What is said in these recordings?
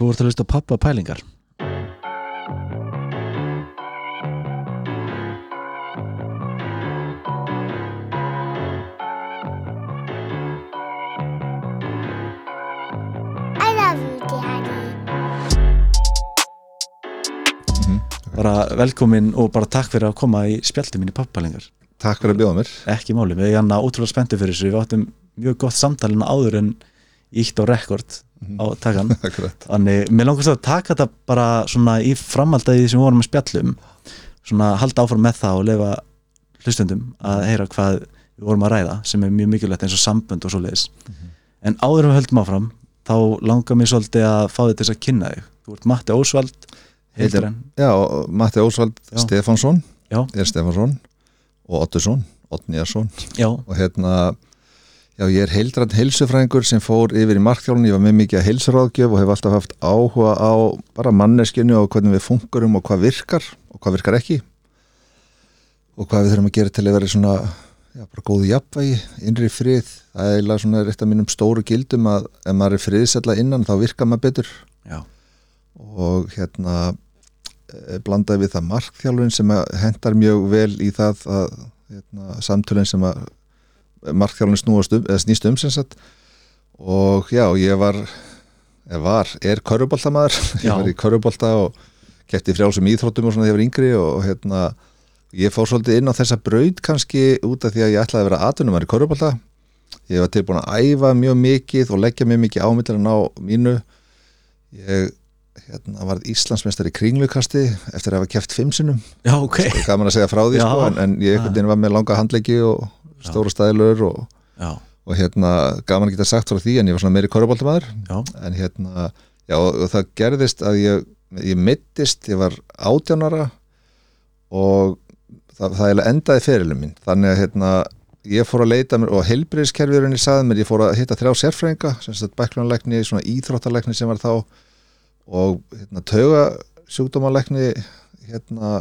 Þú vart að hlusta pappa pælingar. I love you, Daddy. Bara velkomin og bara takk fyrir að koma í spjaldi minni pappa pælingar. Takk fyrir að bjóða mér. Ekki máli, við erum ótrúlega spenntu fyrir þessu. Við áttum mjög gott samtalina áður en ítt á rekord á takan Þannig, mér langast að taka þetta bara svona í framhaldið sem við vorum að spjallum svona halda áfram með það og lefa hlustendum að heyra hvað við vorum að ræða sem er mjög mikilvægt eins og sambönd og svo leiðis en áður en við höldum áfram þá langar mér svolítið að fá þetta þess að kynna þig. Þú ert Matti Ósvald heitir Já, Matti Ósvald Já. er Stefánsson og Ottusson, Ottnýjarsson og hérna já, ég er heildrænt heilsufræðingur sem fór yfir í markþjálun, ég var með mikið að heilsuráðgjöf og hef alltaf haft áhuga á bara manneskinu og hvernig við funkurum og hvað virkar og hvað virkar ekki. Og hvað við þurfum að gera til að vera svona já, bara góðu jafnvægi, innri frið. Það er eiginlega svona eitt af mínum stóru gildum að ef maður er friðsella innan þá virkar maður betur. Já, og hérna eh, blandaði við það markþjálfun sem hendar mjög vel í það að hérna, samtölinn sem að markþjálfun snúast um, eða snýst um sem sagt. Og já, ég var eða var, er körfuboltamaður. Já. ég var í körfubolta og kefti frjálsum íþróttum og svona þegar ég var yngri og hérna, ég fór svolítið inn á þessa braud kannski út af því að ég ætlaði að vera atvinnumar í körfubolta. Ég var tilbúin að æfa mjög mikið og leggja mjög mikið að ná mínu. Ég hérna, varð Íslandsmeistar í kringlukasti eftir að hafa keft fimm sinnum. Já, ok. Gaman að segja frá því sko, en, en ég var með langa handleggi og stóra stæðlur og, og hérna gaman að geta sagt frá því en ég var svona meiri korfuboltamæður já, en hérna, já og, það gerðist að ég, ég mittist ég var átjánara og það, það endaði ferilum minn. Þannig að hérna ég fór að leita mér og heilbriðskerfjörunni saði mér, ég fór að hitta þrjá sagt bæklunarleikni, svona íþróttalegni sem var þá og hérna tauga sjúkdómalegni hérna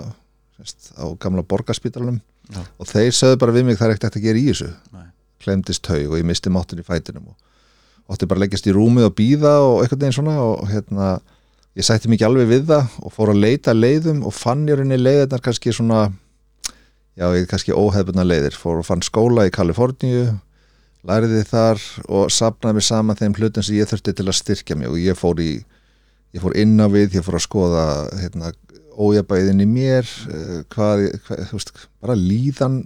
á gamla borgarspítalunum Já. og þeir sögðu bara við mig það er ekkert að gera í þessu Nei. klemdist taug og ég misti máttin í fætinum og ótti bara að leggjast í rúmið og býða og eitthvað neginn svona og hérna ég sætti mikið alveg við það og fór að leita leiðum og fann ég rauninni leiðirnar kannski svona já, ég kannski óhefbundna leiðir fór og fann skóla í Kaliforníu læriði þar og sapnaði mig saman þeim hlutum sem ég þurfti til að styrkja mig og ég fór í ég fór inn á við, ég fór að skoða hérna, ójabæðin í mér eh, hvað, hvað þú veist, bara líðan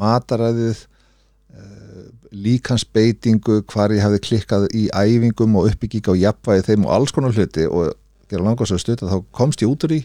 mataræðið eh, líkansbeitingu hvar ég hefði klikkað í æfingum og uppbygging á jafnvægi þeim og alls konar hluti og gera langast að stuta þá komst ég út úr í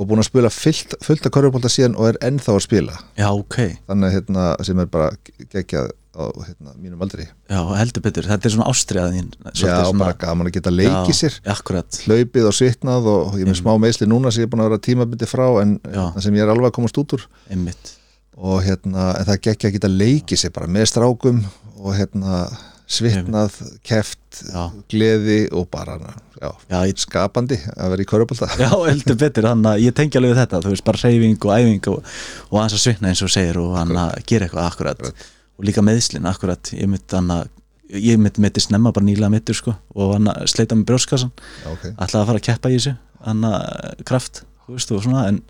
og búin að spila fullt, fullt af körfubólta síðan og er ennþá að spila. Já, ok. Þannig að, hérna, sem er bara geggjað á hérna, mínum aldri. Já, heldur betur, þetta er svona ástriðaðin já, bara gaman að geta leikið sér. Akkurat, hlaupið og svitnað og ég er með smá meðsli núna sem ég er búin að vera tímabindi frá en hérna, sem ég er alveg að komast út úr. Einmitt. Og hérna, en það gekk að geta leikið sér bara með strákum og hérna svitnað, keft Já. gleði og bara já, Já, ég skapandi að vera í körubólta Já, heldur betur, þannig að ég tengi alveg þetta. Þú veist, bara reyfing og æfing og, og hans að svitna eins og segir og hann að gera eitthvað akkurat og líka meðslinn akkurat. Ég mitt mitti snemma bara nýlega mittur sko og hann sleita með brjóskassan okay. ætlaði að fara að keppa í þessu hann að kraft, þú veist, svona en,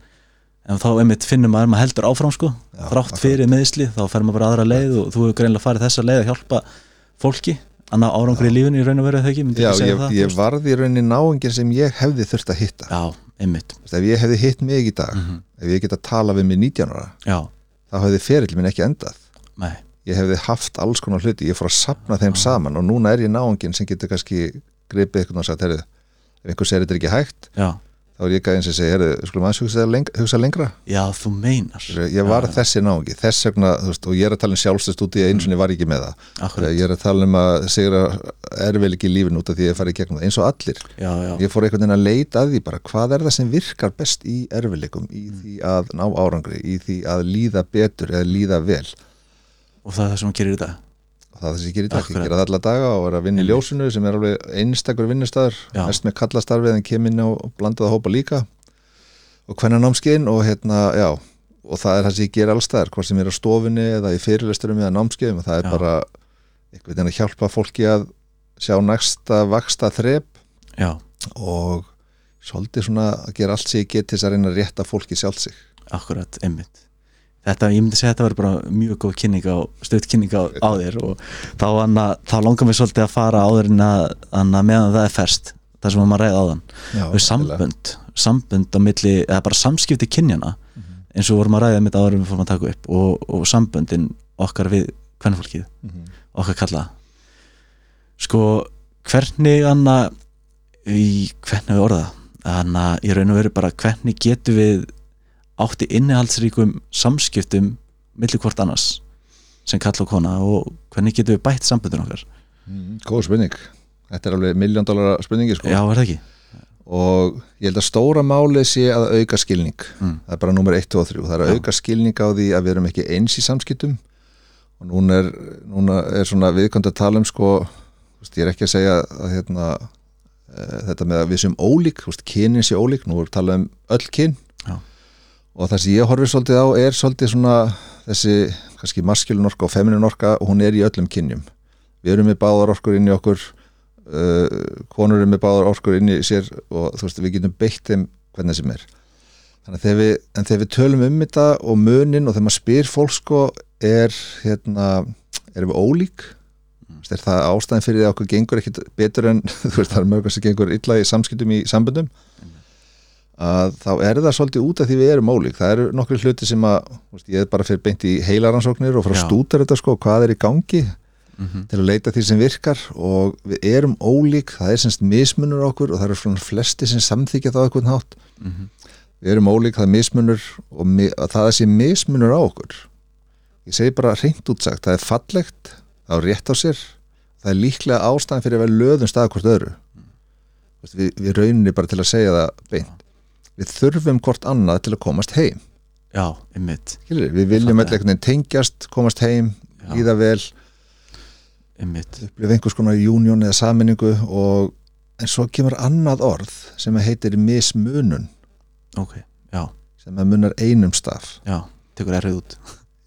en þá einmitt finnum maður maður heldur áfram sko, Já, þrátt akkurat. fyrir meðsli þá fer maður bara aðra leið og þú hefur greinlega farið þessa leið að hjálpa fólki hann að árangur í lífinu í raun og veru þegar ekki, já, ég, það, ég varði í rauninni náungin sem ég hefði þurft að hitta. Já, einmitt, veist, ef ég hefði hitt mig í dag Mhm. ef ég geta að tala við mig 19 ára já, þá hefði ferill minn ekki endað. Nei ég hefði haft alls konar hluti, ég fór að sapna þeim saman og núna er ég náungin sem getur kannski gripið eitthvað og sagt, herrið, ef einhver segir þetta er ekki hægt, Já, þá er ég gæðin sem segir, herrið, skulum aðeins hugsa, leng hugsa lengra. Já, þú meinar. Ég var þessi náungi, þess vegna þú veist, og ég er að tala um sjálfstöðst út í eins og ég var ekki með það. Akkurat, ég er að tala um að segra erfil ekki í lífin út af því að ég farið gegnum það, eins og allir. Já, já, ég fór einhvern veginn að leita að því bara hvað er það sem virkar best í erfileikum í Mm. því að ná árangri, í því að líða betur eða líða vel og það er það sem hún gerir í dag. Og það er það sem ég gerir í dag, ég gera það alla daga og er að vinna í ljósinu sem er alveg einstakur vinnustæður mest með kallastarfið en kem inn og blandaða hópa líka. Og hvernig námskeiðin og hérna, já og það er það sem ég ger allstæðar, hvort sem ég er á stofinni eða í fyrirlesturum eða námskeiðum og það er Já. bara einhvern veginn að hjálpa fólki að sjá næsta vaksta þrep já, og svolítið svona að gera allt sig getið þess að reyna að rétta fólki sjálf sig. Akkurat, einmitt þetta, ég myndi segja að þetta verður bara mjög góð kynning á, stutt kynning á, á þér og þá, anna, þá langar mér svolítið að fara áður en að, meðan það er ferst það sem maður ræði áðan. Já, við sambönd, sambönd á milli eða bara samskipti kynjana eins og vorum að ræða mitt áður en við fórum að taka upp og, og samböndin okkar við hvernfólkið, Mhm. okkar kalla sko hvernig anna í hvernig við orða anna í raun og veru bara hvernig getum við átti innihaldsríkum samskiptum milli hvort annars sem kalla og kona og hvernig getum við bætt samböndin okkar Mhm, Góð spurning Þetta er alveg miljón dólar spurningi sko. já, er það ekki? og ég held að stóra málið sé að auka skilning Mm. það er bara nummer 1 og 3 það er að auka skilning á því að við erum ekki eins í samskiptum og núna er, núna er svona viðkvæmt að tala um sko, ég er ekki að segja að hérna, e, þetta með að við sem ólík, kynin sé ólík nú er talað um öll kyn. Og það sem ég horfir svolítið á er svolítið svona þessi kannski maskilun orka og feminin orka og hún er í öllum kynjum. Við erum með báðar orkur inn í okkur uh, konur eru með báðar orkur inn í sér og þú veist við getum beitt þeim hvernig sem er. Þegar við, en þegar við tölum um þetta og munin og þegar maður spyr fólk sko er hérna erum við ólík? Mm. er það ástæðin fyrir því að okkur gengur ekkit betur en þú veist það er mörgast sem gengur illa í samskiptum í samböndum að þá er það svolítið út af því við erum ólík. Það eru nokkri hluti sem að veist, ég er bara fyrir beint í heilaransóknir og frá Já. stútar þetta sko hvað er í gangi Mm til að leita því sem virkar og við erum ólík, það er semst mismunur okkur og það eru svona flesti sem samþykja það á einhvern hátt. -hmm. við erum ólík, það er mismunur og mi að það sé mismunur á okkur. Ég segi bara reynd útsagt það er fallegt, það er rétt á sér það er líklega ástæðan fyrir að vera löðum stað hvort öðru. Veist, við, við rauninni bara til að segja það beint við þurfum hvort annað til að komast heim. Já, einmitt, Skilur, við viljum eitthvað einhvern veginn tengjast, komast heim Já. líða vel. Einmitt. Upplifa einhvers konar union eða saminningu og en svo kemur annað orð sem heitir mismunun. Ok, já, sem að munar einum staf já, tekur erfið út.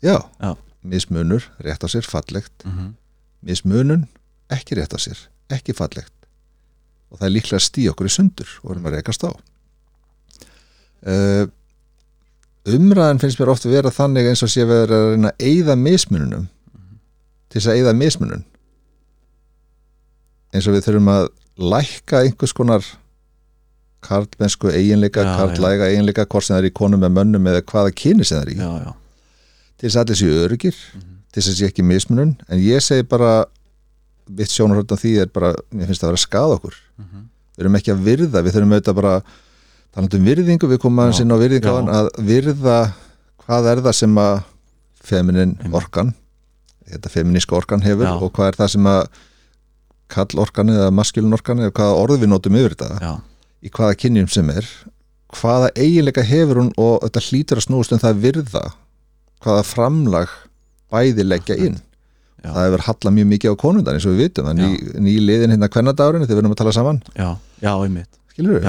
Já, Já. mismunur, rétt á sér, fallegt. Mm -hmm. mismunun, ekki rétt á sér ekki fallegt. Og það er líklega að stí okkur í sundur og erum að rekast á umræðan finnst mér oft vera þannig eins og sé við að reyna að eyða mismununum til þess að eyða mismunun eins og við þurfum að lækka einhvers konar karlmennsku eiginleika, Já, karlæga eiginleika hvort sem það er í konum með mönnum eða hvaða kyni sem það er í. Já, já, til þess að allir séu öryggir Mhm. til þess að sé ekki mismunun. En ég segi bara mitt sjónarhörn á því er bara, mér finnst það að vera að skada okkur. Mm við erum ekki að virða, við þurfum auðvitað bara talandi um virðingu, við komum aðeins inn á virðingáðan já. að virða hvað er það sem að feminin orkan þetta feminíska orkan hefur Já. og hvað er það sem að kall orkan eða maskilun orkan eða hvaða orð við notum yfir þetta já, í hvaða kynjum sem er hvaða eiginleika hefur hún og þetta hlýtur að snúast um það að virða hvaða framlag bæði leggja inn Já. það hefur hallað mjög mikið á konundar eins og við vitum er ný, ný liðin hérna kvennadárinu þegar við erum að tala saman já, já, einmitt.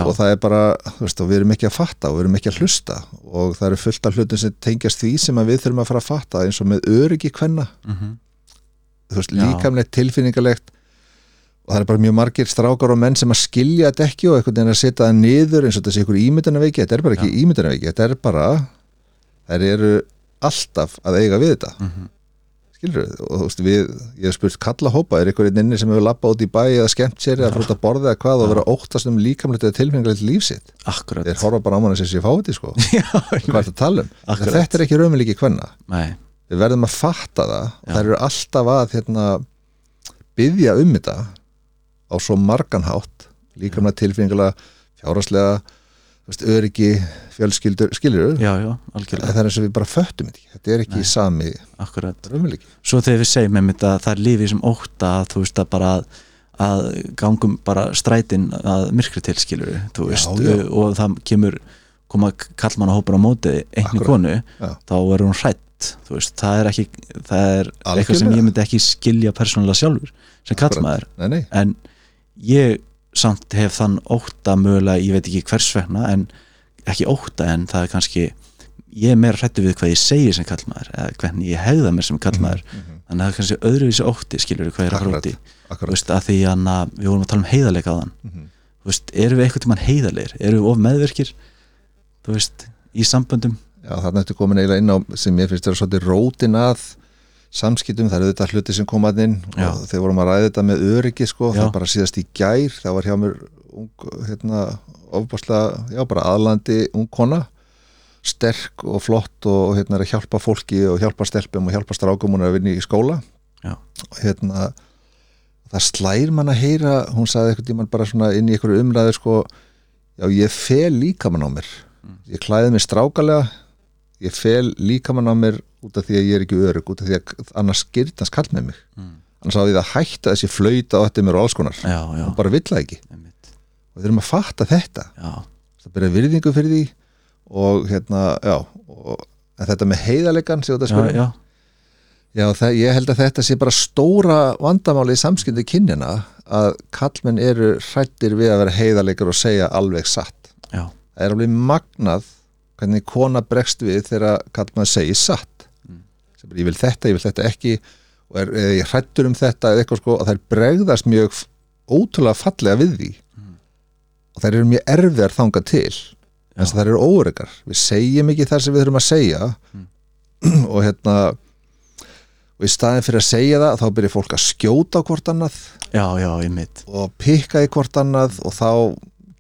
Og það er bara, þú veist, við erum ekki að fatta og við erum ekki að hlusta. Og það eru fullt af hlutum sem tengjast því sem við þurfum að fara að fatta eins og með öryggi kvenna. Mm þú veist, líkamlegt, tilfinningalegt. Og það er bara mjög margir strákar og menn sem að skilja þetta ekki og einhvern veginn að setja það niður eins og sé ykkur ímyndunarveiki. Þetta er bara ekki ímyndunarveiki, þetta er bara þær eru alltaf að eiga við þetta. -hmm. Skilur og þú veist við, ég hef spurt kalla hópa er einhverjum inni sem hefur lappað út í bæ eða skemmt sér eða fórt að borða eða hvað og vera óttast um líkamlegt eða tilfinningalegt lífsitt akkurat. Þeir horfa bara á mann sem sé fáið sko. Já, hvað er þetta að tala um, Akkurat. þetta er ekki raunveruleiki kvenna. Nei, við verðum að fatta það og Já. þær eru alltaf að hérna, byggja um þetta á svo margan hátt líkamlega tilfinningulega, fjáraslega veist, öryggi, fjölskyldur algjörlega það er eins og við bara föttum þetta ekki. þetta er ekki Nei. sami raunveruleiki svo þegar við segjum einmitt að það er lífið sem ótta að þú veist að bara að, að gangum bara strætin að myrkri til já. og það kemur koma kallmann á hópur á móti einni konu Já. þá er hún hrætt þú veist, það er ekki það er eitthvað sem ég myndi ekki skilja persónulega sjálfur sem kallmaður en ég samt hef þann ótta mögulega, ég veit ekki hvers vegna en ekki ótta en það er kannski ég er meira hrættu við hvað ég segi sem kallmaður eða hvernig ég hegða mér sem kallmaður Mhm, þannig að það er kannski öðruvísi ótti skilur hvað ég er að fara út í. Akkurat, Þú akkurat. veist, að því að við vorum að tala um heiðarleika á þann Mhm. þú veist, erum við eitthvað tímann heiðarleir erum við of meðverkir veist, í samböndum? Já, þarna ertu komin eiginlega inn á sem ég finnst vera svolítið rótin að samskiptum, það eru þetta hluti sem kom að inn Já. og þegar vorum að ræða þetta með öryggi sko, Já. það bara síðast í gær þá var hjá mér ung, hérna, ofbáslega, já bara aðlandi ung kona, sterk og flott og hérna er að hjálpa fólki og hjálpa stelpum og hjálpa strákum hún er að vinna í skóla Já. og hérna það slær mann að heyra hún sagði eitthvað tímann bara svona inn í einhverju umræðu sko, já ég fel líka mann á mér ég klæði mig strákalega ég fel líkamann á mér út af því að ég er ekki örug út af því að annars skyrtast kall með mig. Mm. annars á því að hætta þessi flauta á þetta mér og alls konar. Já, já, og bara vill það ekki. Einmitt. og við erum að fatta þetta. Já, það byrja virðingu fyrir því og hérna, já og, en þetta með heiðalegan já, já, já, já það, ég held að þetta sé bara stóra vandamáli í samskyndu kynjana að kallmenn eru hrættir við að vera heiðalegar og segja alveg satt. Já, það er alveg magnað hvernig kona bregst við þegar kallmann segir satt. Mm. ég vil þetta, ég vil þetta ekki og er, ég hrættur um þetta eða eitthvað sko og þær bregðast mjög ótrúlega fallega við því. Mm. og þær eru mjög erfiðar þangað til. Að þær eru óregar við segjum ekki það sem við þurfum að segja. Mm. og hérna og í staðin fyrir að segja það þá byrjar fólk að skjóta hvort annað. Já, já, og pikka í hvort annað og þá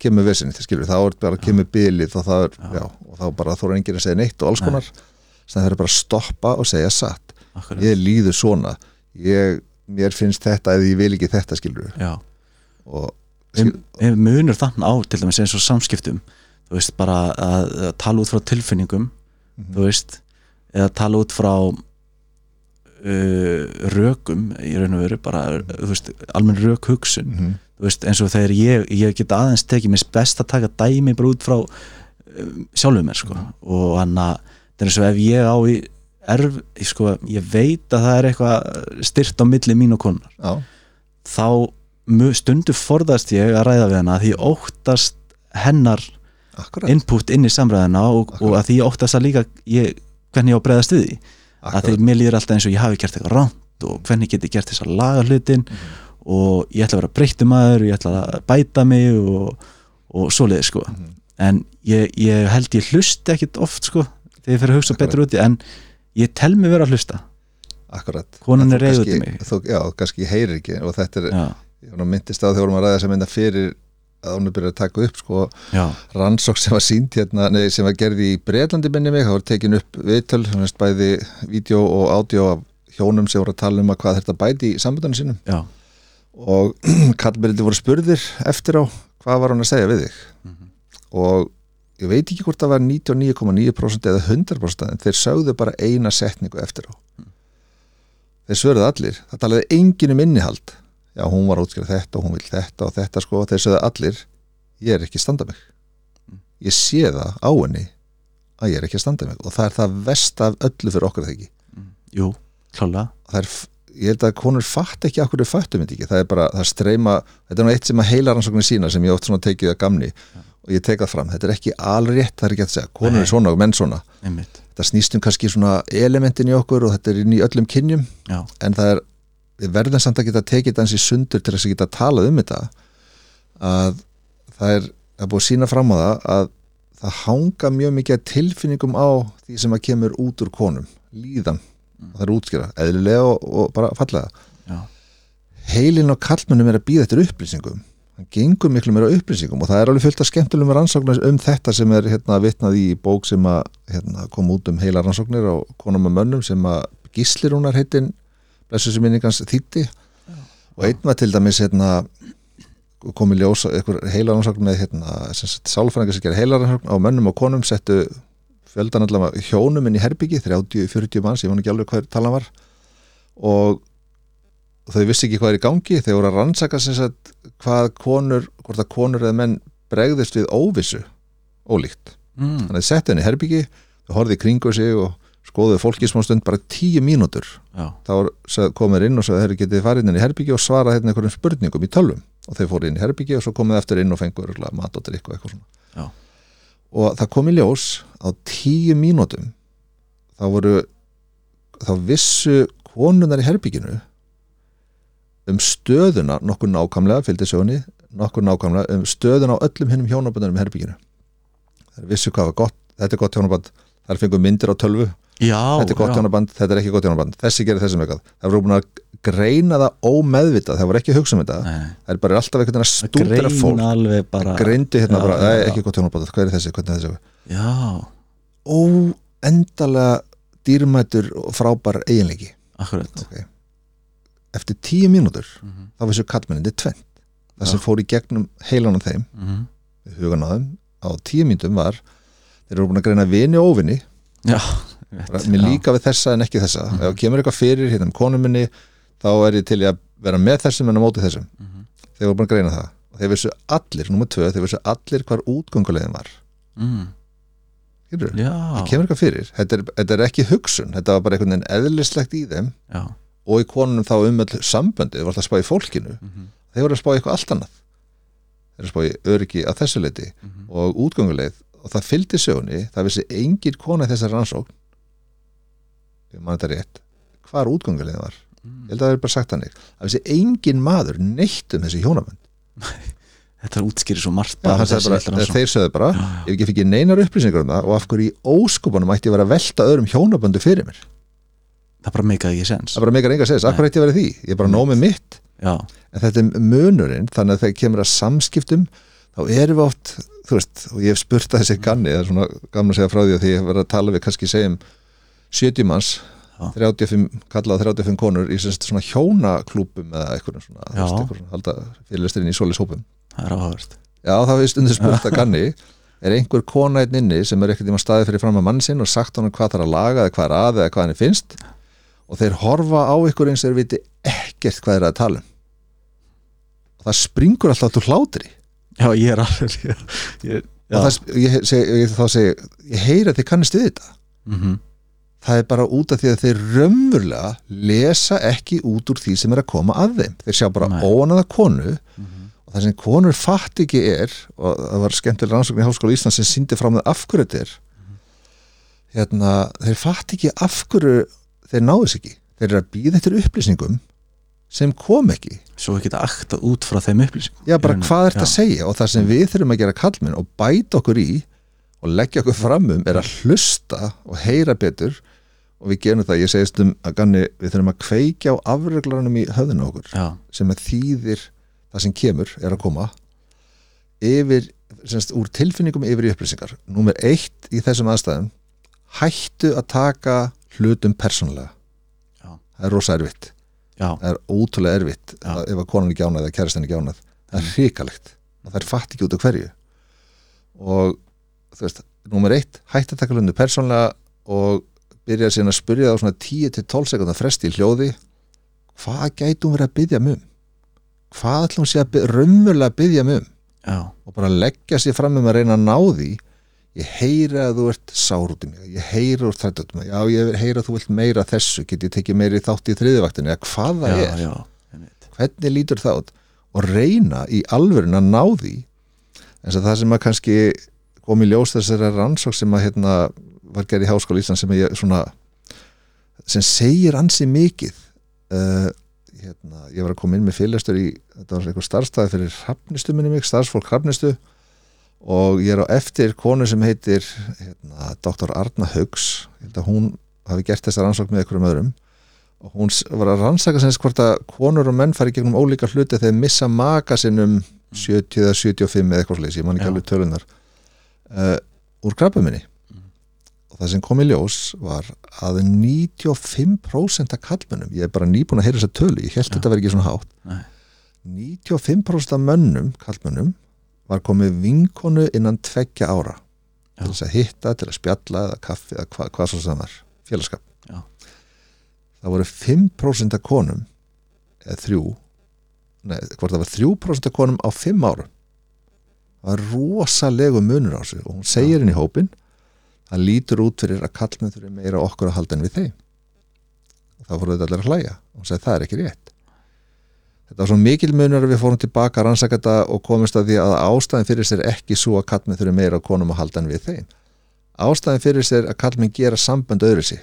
kemur skilur, þá er bara kemur bilið og, er, Já. já, og þá bara þóra enginn að segja neitt og alls Nei. konar. Þannig að það er bara að stoppa og segja satt. Akkurat, ég líður svona. Ég, mér finnst þetta eða ég vil ekki þetta skilur og Við munur þann á til dæmis eins og samskiptum. Þú veist bara að, að tala út frá tilfinningum Mhm. þú veist eða tala út frá uh, rökum í raun og veru bara þú veist, almenn rök hugsun mm þú veist eins og þegar ég, ég get aðeins tekið mér best að taka dæmi bara út frá um, sjálfum mér sko. Og hann að það er eins og ef ég á í erf, ég sko, ég veit að það er eitthvað styrt á milli mín og konar já, þá stundu forðast ég að ræða við hana því óttast hennar akkurat, input inn í samræðina og, og að því óttast að líka ég, hvernig ég á að bregðast við því. Að því mér líður alltaf eins og ég hafi gert eitthvað ránt og hvernig get ég gert þess að laga hlutin Mhm. Og ég ætla að vera breyttum maður og ég ætla að bæta mig og, og svoleiði sko. Mhm. en ég, ég held ég hlusti ekkit oft sko þegar ég fyrir að hugsa Akkurat. betur úti en ég tel mig vera að hlusta. Akkurat. Konan er þú reið út í mig. þú, já, kannski ég heyrir ekki og þetta er, já, ég myndist á þegar vorum að ræða þess að mynda fyrir að hún er byrjað að taka upp sko rannsók sem var sínt hérna, nei, sem var gerði í Breitlandi minni mig, það var tekin upp viðtöl, bæði vídeo og ádió af hjónum sem voru að tala um að hvað þetta bæti í sambundunum sínum. Já, og kallbyrði voru spurðir eftir á hvað var hann að segja við þig? Mhm. og ég veit ekki hvort það var 99,9% eða 100% en þeir sögðu bara eina setningu eftir á. Þeir svörðu allir. Það talaði engin um innihald. Já hún var útskjöra þetta og hún vil þetta og þetta sko. Þeir sögðu allir ég er ekki að standa mig. Ég sé það á henni að ég er ekki að standa mig. Og það er það vest af öllu fyrir okkur þegar ekki? Jú, klálega. Það er, ég held að konur fatt ekki akkur þau fattum þetta ekki, það er bara, það streyma þetta er nú eitt sem að heila rannsóknir sína sem ég oft svona tekið að gamni og ég tek það fram. Þetta er ekki alrétt, það er ekki að segja. Konur Nei. er svona og menn svona, einmitt, þetta snýst um kannski svona elementin í okkur og þetta er inn í öllum kynjum já, en það er, við verðum samt að geta tekið þetta eins í sundur til þess að geta talað um þetta að það er að búið sína fram á það að það hanga mjög mikið tilfinningum á því sem að kemur út úr konum líðan, það er útskýra eðlilega og, og bara fallega. Heilin á kallmennum er að býða eftir upplýsingum. Hann gengur miklu meira upplýsingum og það er alveg fullt af skemmtilegum rannsóknir um þetta sem er hérna vitnað í bók sem að hérna, kom út um heila rannsóknir á konum og mönnum sem að gíslir húnar heitin blessu sem minningans þýtti og einn var til dæmis hérna komið ljós eitthvað heila rannsókn með hérna, sálfræðingar sem gerir heila rannsókn á mönnum og konum settu fjöldan allavega hjónum inn í herbyggi 30-40 manns, ég vona ekki alveg hvað talan var. Og þau vissi ekki hvað er í gangi þeir voru að rannsaka sem sagt hvað konur, hvort að konur eða menn bregðist við óvissu ólíkt. Mm, þannig að settu henni í herbyggi þau horfði í kringu sig og skoðuðu fólki í smá stund bara tíu mínútur. Já, þá var- kom þeir inn og sagði þeir getið farið inn í herbyggi og svarað hérna einhverjum spurningum í tölvum? Og þeir fóru inn í herbyggi og svo komið eftir inn og fengur mat og drikk og eitthvað svona. Já. Og það kom í ljós á tíu mínútum þá voru þá vissu konunar í herbygginu um stöðuna nokkuð nákvæmlega fylgdi sögunni nokkur nákvæmlega um stöðun á öllum hinnum hjónaböndunum í herbygginu það vissu hvað var gott, þetta er gott hjónaband. Það er fengur myndir á tölvu, já, þetta er gott hjónaband þetta er ekki gott hjónaband, þessi gerir þessum eitthvað. Það voru búin að greina það ómeðvitað það voru ekki að hugsa um þetta, Nei, það er bara alltaf einhvern veginn að stúdera fólk. bara greindu hérna Já, bara, "Nei, já. ekki gott hjónaband, hvað er þessi, hvernig er þessi? Já, óendalega dýrmætur og frábær eiginleiki. Okay. eftir tíu mínútur Mhm. þá vissu kallmennin þetta tvennt. Það sem fór í gegnum heilan á þeim Mhm. við hugan á þeim á tíu mínútum var þeir eru búin að greina vini og óvini. Já, mér líka við þessa en ekki þessa. Mhm. ef kemur eitthvað fyrir hérna um konu minni þá er ég til að vera með þessum en á móti þessum. Mhm. þeir voru búin að greina það. Og þeir vissu allir, nummer tvö, þeir vissu allir hvar útgöngulegin var. Mm. Það kemur eitthvað fyrir, þetta er, þetta er ekki hugsun þetta var bara einhvern veginn eðlislegt í þeim. Já. Og í konunum þá um öll samböndi þeir voru alltaf að spá í fólkinu. Mhm. þeir voru að spá í eitthvað allt annað. Þeir voru að spá í öryggi að þessu leiti Mhm. og útgönguleið. Og það fylgdi sögunni, það vissi engin kona í þessari rannsókn ég man þetta rétt hvar útgönguleið var, ég held að það er bara sagt hannig það vissi engin maður neitt um þessi hjónabönd. Þetta er útskýrið svo margt Já, hann sagði bara, þeir sögðu bara, ef ég fikk ekki neinar upplýsingar um það og af hverju í óskopunum ætti ég vera að velta öðrum hjónaböndu fyrir mér? Það bara meikaði ekki sens það bara meikar enga að segja, af hverju ætti ég að vera því? Ég er bara nóg með mitt. Já, en þetta er munurinn þannig að þegar kemur að samskiptum þá erum við oft þú veist, og ég hef spurt að þessi ganni það er svona gaman að segja frá því að því ég hef verið að tala við kannski segjum 70 manns Já. 35, kallað 35 konur í svona hjónaklúpum eða eitthvað svona, eitthvað svona halda fyrirlisturinn í solishópum það er áhugavert. Já, þá hefur stundir spurt að ganni er einhver kona einn inni sem er ekkert tíma staðið fyrir fram að mann sinn og sagt honum hvað þarf að laga eða hvað er að eða hvað henni finnst? Og þeir horfa á ykkur eins þeir viti ekkert hvað eru að tala um. Og það springur alltaf til hlátri. Já, ég er alveg ég, já, og það, ég, seg, ég, þá segi ég heyri að þið kannist við þetta. Mhm. Það er bara út af því að þeir raunverulega lesa ekki út úr því sem er að koma að þeim. Þeir sjá bara óanaða konu Mhm. og það sem konur fatt ekki er og það var skemmtilega rannsókn í Háskóla Íslands sem síndi fram með af hverju þetta er hérna, þeir fatt ekki af hverju þeir náðu þess ekki. Þeir eru að býða eftir upplýsingum sem kom ekki. Svo ekki þetta aktað út frá þeim upplýsingum. Já bara hvað er þetta að segja? Og það sem við þurfum að gera kallminn og bæta okkur í og leggja okkur fram um er að hlusta og heyra betur og við gerum það, ég segist um að ganni við þurfum að kveikja á afreglarunum í höfðinu okkur já, sem að þýðir það sem kemur er að koma yfir, semst, úr tilfinningum yfir í upplýsingar. Númer eitt í þessum aðstæðum hættu að taka hlutum persónulega. Já. það er rosa erfitt. Já, það er ótrúlega erfitt að, ef að konan er gjánað eða kærastan er gjánað það er hrikalegt. Og það er fatt ekki út af hverju. Og þú veist, númer eitt hættu að taka hlutum persónulega og byrja síðan að spyrja þá svona 10-12 sekundar fresti í hljóði hvað gætum verið að byggja um? Hvað ætlum sé að raunverulega að byggja um? Já, og bara leggja sér fram um að reyna að ná því. Ég heyri að þú ert sár út í mig ég þú ert þrætt út í mig. Já ég heyri að þú vilt meira þessu. Get ég tekið meiri þátt í þriðivaktinu eða hvað það já, er, já, hvernig lítur það út? Og reyna í alvörin að ná því. Eins og það sem að kannski kom í ljós þessari rannsók sem að hérna var gerð í Háskóla Ísland sem ég svona sem segir ansi mikið uh, hérna, ég var að koma inn með fyrirlestur í, þetta var eitthvað starfstæði fyrir hrafnistu minni mig, starfsfólk hrafnistu og ég er á eftir konu sem heitir hérna, Dr. Arna Haugs ég held að hún hafi gert þessa rannsók með einhverjum öðrum og hún var að rannsaka sem hvort að konur og menn fari gegnum ólíka hluti þegar missa maka sinn um 70 eða 75 eða eitthvað sliðis, ég man ekki alveg tölunar uh, úr krabbaminni Mhm. Og það sem kom í ljós var að 95% af kallmönnum, ég er bara nýbúin að heyra þessa tölu, ég held Já. þetta verið ekki svona hátt Nei. 95% af mönnum, kallmönnum var komið vinkonu innan tveggja ára Já. til þess að hitta, til að spjalla eða kaffi eða hva, hvað svo sem var, félagskap Já. það voru 5% af konum eða þrjú nei, hvort það var 3% af konum á 5 árum það var rosalegu munur á sig og hún segir inn í hópin það lítur út fyrir að kallmenn þurfi meira okkur að halda en við þeim og þá fóru þetta allir að hlæja og segi það er ekki rétt þetta var svo mikil munur að við fórum tilbaka að rannsaka þetta og komist að því að ástæðin fyrir sér ekki svo að kallmenn þurfi meira á konum að halda en við þeim ástæðin fyrir sér að kallmenn gera sambönd öðru sig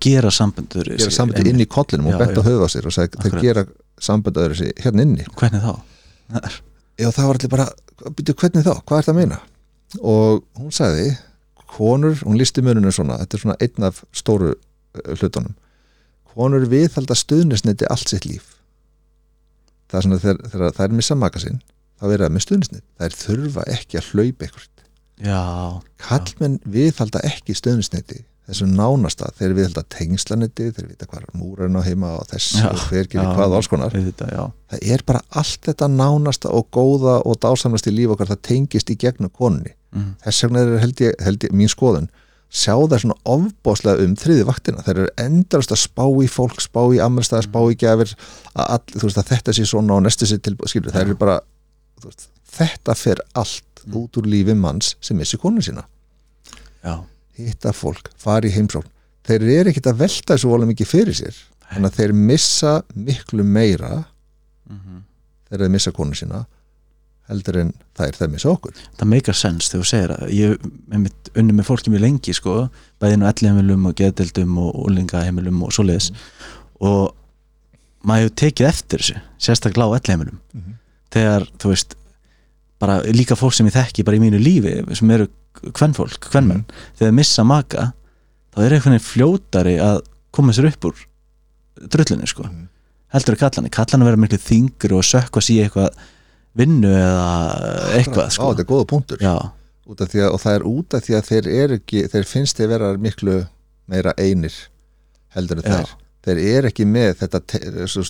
gera samböndur gera sambönd inn í kollinum og Já, já. höfu á sér og þeir Akkurat. gera sambönd öðru sig hérna inni hvernig þá? Já, það var allir bara, byrju, hvernig þá, hvað er það að meina? Og hún sagði, konur, hún listi mununum svona, þetta er svona einn af stóru uh, hlutunum. Konur viðhalda stuðnisniti allt sitt líf. Það er svona þegar, þegar það er missa maka sinn, þá verða það með stuðnisnit. Það er þurfa ekki að hlaupa já, Kallmenn viðhalda ekki stuðnisniti þessu nánasta, þeir viðhalda tengslaniti, þeir vita hvað er múrarinn á heima og þess Já, og hver gerir hvað alls konar já, það er bara allt þetta nánasta og góða og dásamnast í líf okkar það tengist í gegnum konunni mm. þess vegna er held ég, held ég mín skoðun sjá það svona ofbáslega um þriði vaktina, þeir eru endalast að spá í fólk, spá í ammælstæða, spá í gefir að, all, veist, að þetta sé svona og næstu sé til, skilur, það eru bara veist, þetta fer allt út úr lífi manns sem missi konu sína. Já, hitta fólk, fara í heimsókn. Þeir eru ekkit að velta þessu volum mikið fyrir sér. Þannig að þeir missa miklu meira mhm. þegar þeir missa konu sína heldur en þær þeir missa okkur. Það meikar sens þegar þú segir að ég mitt unni með fólki mjög lengi sko, bæðinu ellihemilum og geðdeldum og úlingaheimilum og svoleiðis. Og maður hefur tekið eftir þessu sérstaklega á ellihemilum Mhm. þegar, þú veist bara líka fólk sem ég þekki bara í mínu lífi sem eru kvennfólk, kvennmenn þegar þeir missa maka þá er einhvern veginn fljótari að koma sér upp úr drullunni sko. Mhm. heldur að kallani, kallani vera miklu þingur og sökva sér eitthvað vinnu eða eitthvað Á, sko. Þetta er góða punktur. Að, og það er út af því að þeir ekki þeir finnst þeir vera miklu meira einir heldur en Já. þeir. Eru ekki með þetta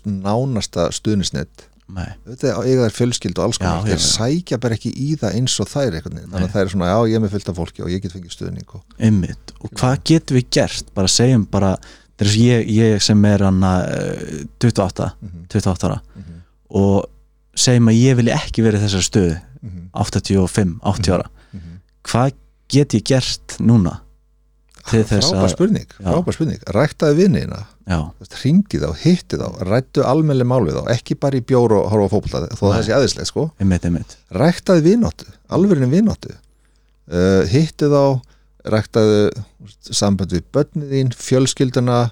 nánasta stuðnisnett Þetta eiga þær fjölskyld og alls konar. Þeir sækja bara ekki í það eins og þær þannig að það er svona, já ég er með fullt af fólki og ég get fengið stuðning og og hvað getum við gert? Bara segjum bara þess að ég, ég sem er hann 28, Mhm. 28 ára. Mhm. og segjum að ég vilji ekki verið í þessari stöðu Mhm. 85, 80 ára. Mhm. hvað get ég gert núna til þess frábær að frábær spurning. Ræktaði vinniðina, já, hringdi þá, hitti þá rættu almennileg mál við þá, ekki bara í bjór og horfa á fótbolta, þó það sé aðeinslega sko. Einmitt, einmitt. Ræktaði vináttu, alvörinni vináttu. Uh, hitti þá ræktaði samband við börnið þín, fjölskylduna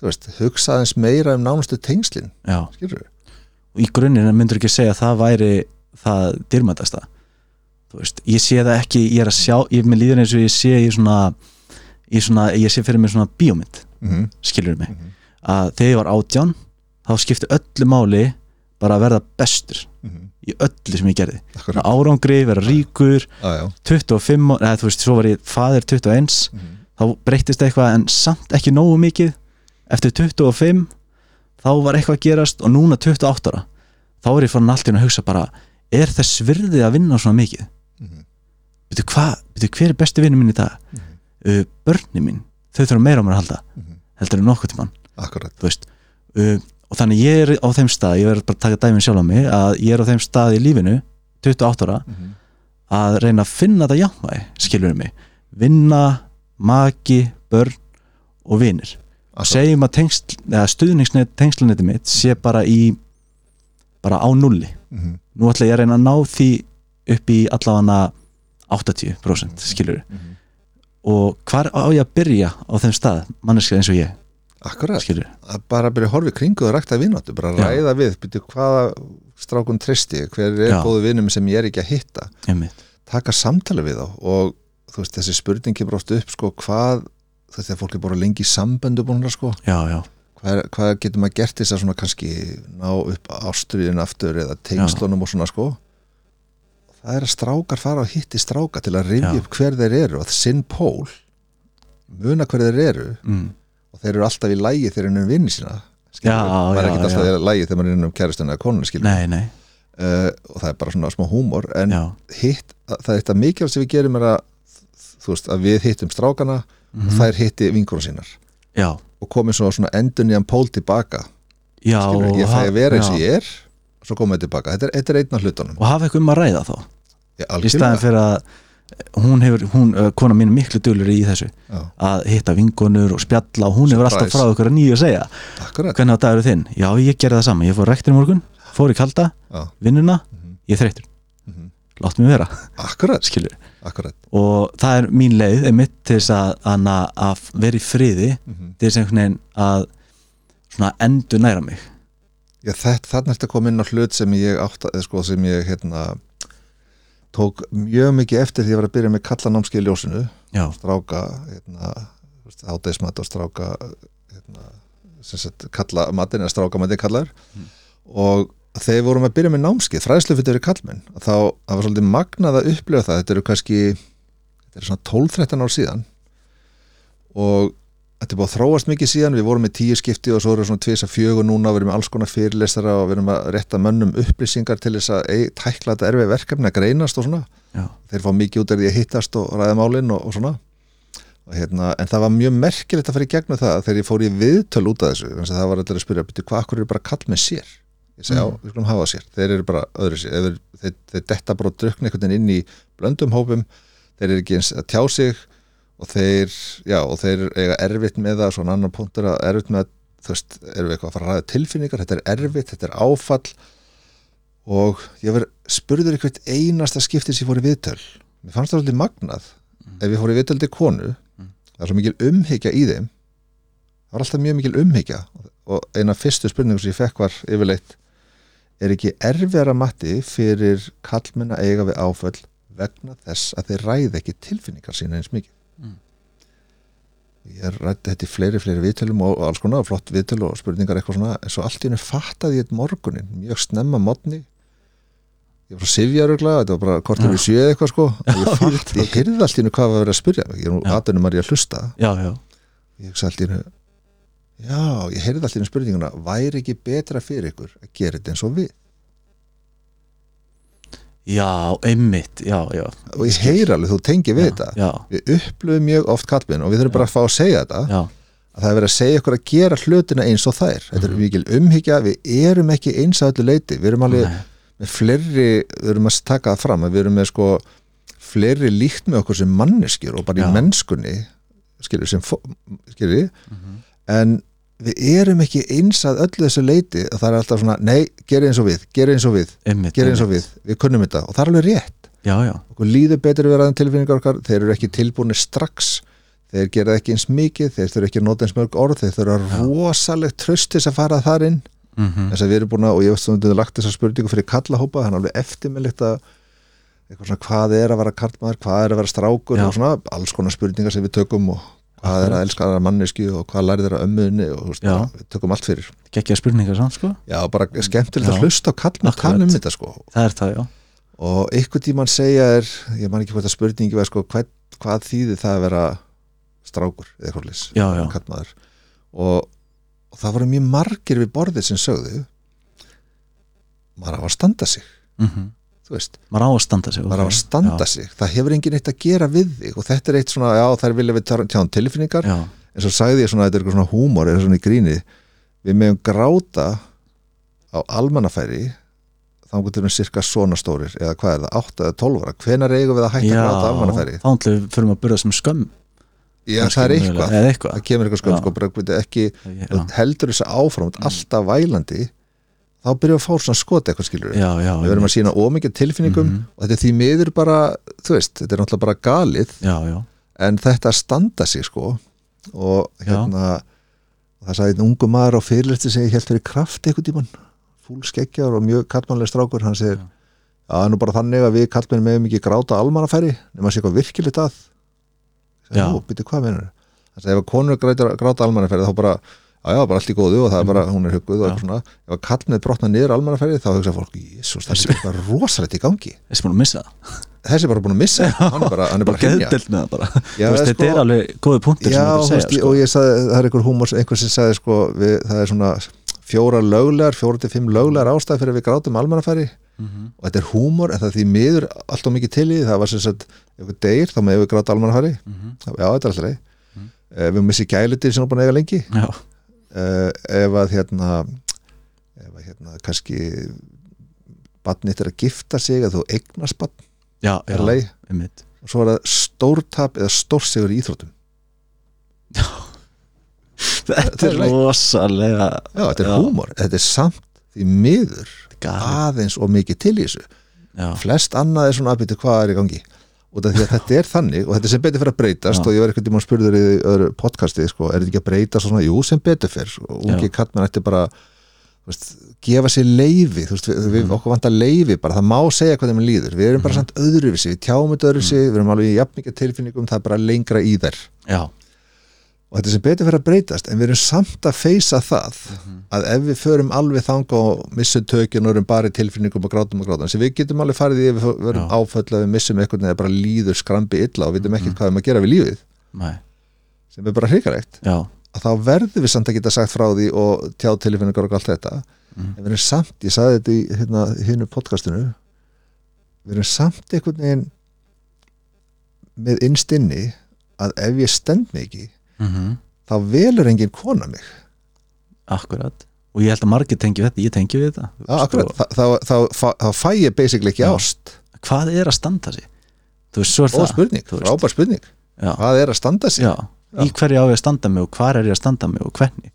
þú veist, hugsaði eins meira um nánustu tengslin, já. skilur og í grunninn myndur ekki segja að það væri það veist, ég sé það ekki ég er að sjá, ég með líður eins og ég sé í svona, í svona ég sé fyrir mig svona bíómynd mm -hmm. skilur mig? Mhm. að þegar ég var átján þá skipti öllu máli bara að verða bestur í öllu sem ég gerði. Akkurat, árangri, vera ríkur já 25, ára- eða þú veist, svo var ég faðir 21 Mhm. þá breyttist eitthvað en samt ekki nógu mikið. Eftir 25 þá var eitthvað að gerast og núna 28 ára þá er ég farin allt í einu að hugsa bara er þess virði að vinna svona mikið? Mhm. veitu hvað, veitu hver er besti vinnu minn í dag? Uh, börni mín, þau þurfa meira á mér að halda Mhm. heldur en Akkurat, þú veist. Uh, og þannig ég er á þeim stað ég verður bara að taka dæmin sjálf á mig að ég er á þeim stað í lífinu 28 ára Mhm. að reyna að finna þetta jafnvægi skilur mig, vinna maki, börn og vinir Akkurat. segjum að tengsl, eða stuðningsnet tengslunetti mitt sé bara í bara á nulli Mhm. nú ætla ég að reyna að ná því upp í allavega 80% skilur Mhm. og hvar á ég að byrja á þeim stað manneskja eins og ég Akkurat, skilur að bara byrja að horfa í kringu og rækta vináttu, bara Já. ræða við byrja hvaða strákun tristi hver er Já. góðu vinnum sem ég er ekki að hitta einmitt, taka samtali við þá og þú veist, þessi spurning kemur oft upp sko, hvað, fólk er bara lengi samböndu búin sko, já, já, hvað, hvað getur maður gert þess að svona kannski ná upp ástriðin aftur eða tengslunum og svona sko? Það er að strákar fara og hitti stráka til að rifja upp hver þeir eru og sinn pól muna hver þeir eru mm. og þeir eru alltaf í lægi þegar hann er vinni sína maður er ekki alltaf í lægi þegar maður er inn um kæristuna eða nei, uh, og það er bara svona smá húmor en já. hitt, það er þetta mikilvægt sem við gerum er að veist, að við hittum strákana Mhm. og þær hitti vingur sínar. Já, og komið svona, svona endun í hann pól tilbaka. Já skilur, ég og fæ ha- að vera eins og ég er svo komið tilbaka, þetta er, þetta er einn af hlutunum. Og hafa eitthvað um að ræða þá? Já, í staðin fyrir að hún hefur, hún, uh, kona mín er miklu dulur í þessu. Já, að hitta vingonur og spjalla og hún hefur alltaf Surprise. frá okkur að nýja að segja. Akkurat. Hvernig á dagur þinn? Já, ég gerði það saman, ég fór rektin í morgun fór í kalda, Já, vinnuna Mhm. ég þreyttur, mhm. Látt mig vera. Akkurat, akkurat. Og það er mín leið einmitt til þess að, að, að vera í friði Mhm. til þess einhvern veginn að svona endur næra mig. Já, þetta, þarna ertu að koma inn á hlut sem ég átta, eða sko, sem ég hérna tók mjög mikið eftir því að ég var að byrja með kallanámski í ljósinu. Já, stráka hérna, ádeismat og stráka hérna, sem sagt, kalla matinn eða stráka matinn kallar og þegar við vorum að byrja með námskið fræðslu fyrir kallmenn þá var svolítið magnað að upplifa það. Þetta eru kannski þetta eru svona 12-13 ár síðan. Og þetta er búið að þróast mikið síðan. Við vorum með tíu skipti og svo erum við svona tvisa fjögur núna. Við erum með alls konar fyrirlestara og við erum að rétta mönnum upplýsingar til þess að ei- tækla þetta erfið verkefni að greinast og svona. Já, þeir fá mikið út af því að hittast og ræða málin og, og svona. Og hérna, en það var mjög merkilegt að fara í gegnum það þegar ég fór í viðtöl út af þessu. Það var allir að spyrja, "Bíddu, hvað akkur eru bara kall með sér ég segi, já, við skulum hafa sér. Þeir eru bara öðru sér, þeir, þeir, þeir detta bara og drukna einhvern veginn inn í blöndum hópum. Þeir eru ekki eins að tjá sig og þeir, já, og þeir eiga erfitt með það, svona annar punktur að erfitt með að, þú veist, erum við eitthvað að fara að ræða tilfinningar, þetta er erfitt, þetta er áfall. Og ég var spurður hvert einasta skipti sem ég fór í viðtöl. Mér fannst það svolítið magnað. Ef ég fór í viðtöl til konu það er svo mikil umhyggja í þeim. Það var alltaf mjög mikil umhyggja. Og eina fyrstu spurningu sem ég fekk var yfirleitt er ekki erfiðara matti fyrir kallmenn að eiga við áföll vegna þess að þeir ræði ekki tilfinningar sína eins mikið? Ég rætti þetta í fleiri, fleiri viðtölum og, alls konar, flott viðtöl og spurningar eitthvað svona, en svo allt í hennu fattaði ég þetta morgunin, mjög snemma modni ég var svo sifjaruglega þetta var bara kortur við sjöð eitthvað sko. Og ég fatt, ég heyrði allt í hennu hvað var verið að spyrja ég er nú aðunum að ég að hlusta. Já, já, ég hugsa allt í hennu já, ég heyrði í hennu spurninguna væri ekki betra fyrir ykkur að gera þetta eins og við? Já, einmitt já, já, og ég heyri alveg, þú tengir við já, þetta. já, við upplöfum mjög oft kallminn og við þurfum bara að fá að segja þetta já, að það er verið að segja okkur að gera hlutina eins og þær. Þetta er mikil umhyggja, við erum ekki eins að öllu leiti, við erum alveg Nei. með fleiri, við erum að taka það fram við erum með sko fleiri líkt með okkur sem manneskjur og bara í mennskunni skilur, sem skilur en við erum ekki eins að öllu þessu leiti að það er alltaf svona, nei, gera eins og við gera eins og við, gera eins og við við kunnum þetta. Og það er alveg rétt. Já, já, okkur líður betur við ræðan tilfinningar okkar þeir eru ekki tilbúinir strax þeir gera ekki eins mikið, þeir þurfa ekki að nota eins mörg orð, þeir þurfa rosalegt tröstis að fara þar inn. Mhm, þess að við erum búin að, og ég veist þú hefur lagt þessa spurningu fyrir kallahópa, þannig alveg eftirmilligt að hvað er að vera kallmaður, hvað er að vera strákur Já. og svona alls konar spurningar sem við tökum og hvað er að elska aðra mannesku og hvað lærið þeirra ömmuðinni og veist, við tökum allt fyrir. Geggja spurningar samt sko. Já, bara skemmtilegt að hlusta á kallmann Akkurat. tala um þetta sko. Það er það, já, og ykkur tíman segja er ég man ekki hvort að spurningi var sko hvað, hvað þýðir það að vera strákur eða já. kallmaður og, og það voru mjög margir við borðið sem sögðu maður á að standa sig. Mhm. þú veist, maður á að standa sig maður á ok. að standa já, sig. Það hefur enginn eitt að gera við þig og þetta er eitt svona, já þær vilja við tjá tjá um tilfinningar. Já, en svo sagði ég svona, þetta er eitthvað svona húmor eða svona í gríni, við meðum gráta á almannafæri þá getur við cirka svona stórir eða hvað er það, 8 eða 12 ára. Hvenar eigum við að hætta já að gráta á almannafæri? þá ætlum við fyrir að byrja sem skömm. Já, kannski það er eitthvað, eitthvað. Það kemur eitthvað Já. sko ekki, heldur þessu áfram þú ert alltaf vælandi þá byrjum við að fá svona skot eitthvað skilur já, já, við verðum að sína ómikið tilfinningum Mhm. og þetta er því miður bara, þú veist, þetta er náttúrulega bara galið. Já, já, en þetta að standa sig sko. Og hérna það sagði einn ungu maður á fyrirlisti sem ég held fyrir kraft eitthvað tíman fúl skeggjar og mjög kallmannlega strákur. Hann segir, já, það er nú bara þannig að við kallmenn meðum ekki gráta almannafæri nema sé eitthvað virkilegt að. Já. já, byrju hvað meinar hann sagði, ef að konur gráta almannafæri þá bara, já, bara allt í góðu og það er bara, hún er hugguð og eitthvað svona. Ef að kallmenn brotna niður almannafæri þá hugsa fólk, jésús, það er eitthvað rosalegt í gangi. Þessi búin að missa það. Þessi er bara búin að missa, hann er bara, hann er bara það bara. Þú veist, sko- þetta er alveg góði punktur Já, sem þú veist, sko. og ég sagði, það er einhver húmor einhver sem sagði sko, við, það er svona fjóra löglegar, fjóra til fimm löglegar ástæð fyrir við grátum almannafæri Mhm. og þetta er húmor, en það er því miður allt og mikið til í, það var sem sagt ef við deyr, þá með við gráta almannafæri Mhm. já, þetta er alltaf leið mm. við missi gælutir sem er búin að eiga lengi. Já, uh, ef að hérna ef að hérna kannski badnið er að gifta sig að þú eignast badn, já, já, einmitt. Og svo er það stórtap eða stórsigur í íþróttum. Þetta er rosalega Já, þetta er Já. húmor, þetta er samt því miður aðeins og mikið til í þessu. Já, flest annað er svona aðbyrtu hvað er í gangi þetta er þannig og þetta er sem betur fyrir að breytast Já. og ég var eitthvað tíma spurður í öðru podcasti sko, er þetta ekki að breytast og svona, jú sem betur fyrir og ungi Já. kallmenn ætti bara veist, gefa sér við, við okkur vantar leifi bara, það má segja hvað þeim líður, við erum bara samt öðruvísi við tjáum þetta öðruvísi, við erum alveg í jafnmikið tilfinningum, það er bara lengra í þær. Já, og þetta sem betur fyrir að breytast en við erum samt að feysa það að ef við förum alveg þanga og missum tökjun og erum bara í tilfinningum og grátum og grátum, sem við getum alveg farið í ef við verum áföll að við missum eitthvað eða bara líður skrambi illa og vitum ekkert hvað við erum að gera við lífið. Nei, sem er bara hrikalegt. Já, að þá verðum við samt að geta sagt frá því og tjáð tilfinningar og allt þetta. Mhm. en við erum samt, ég sagði þetta í hérna, hinu podcastinu við erum samt einhvern veginn með að mm þá velur engin kona mig. Akkurat. Og ég held að margir tengi þetta, ég tengi við þetta. Já, akkurat, þá, þá, þá, þá, þá fæ ég basically ekki Já. ást. Hvað er að standa sig? Það. spurning, frábær spurning. Já, hvað er að standa sig? Já, í hverju á ég að standa mig og hvar er ég að standa mig og hvernig?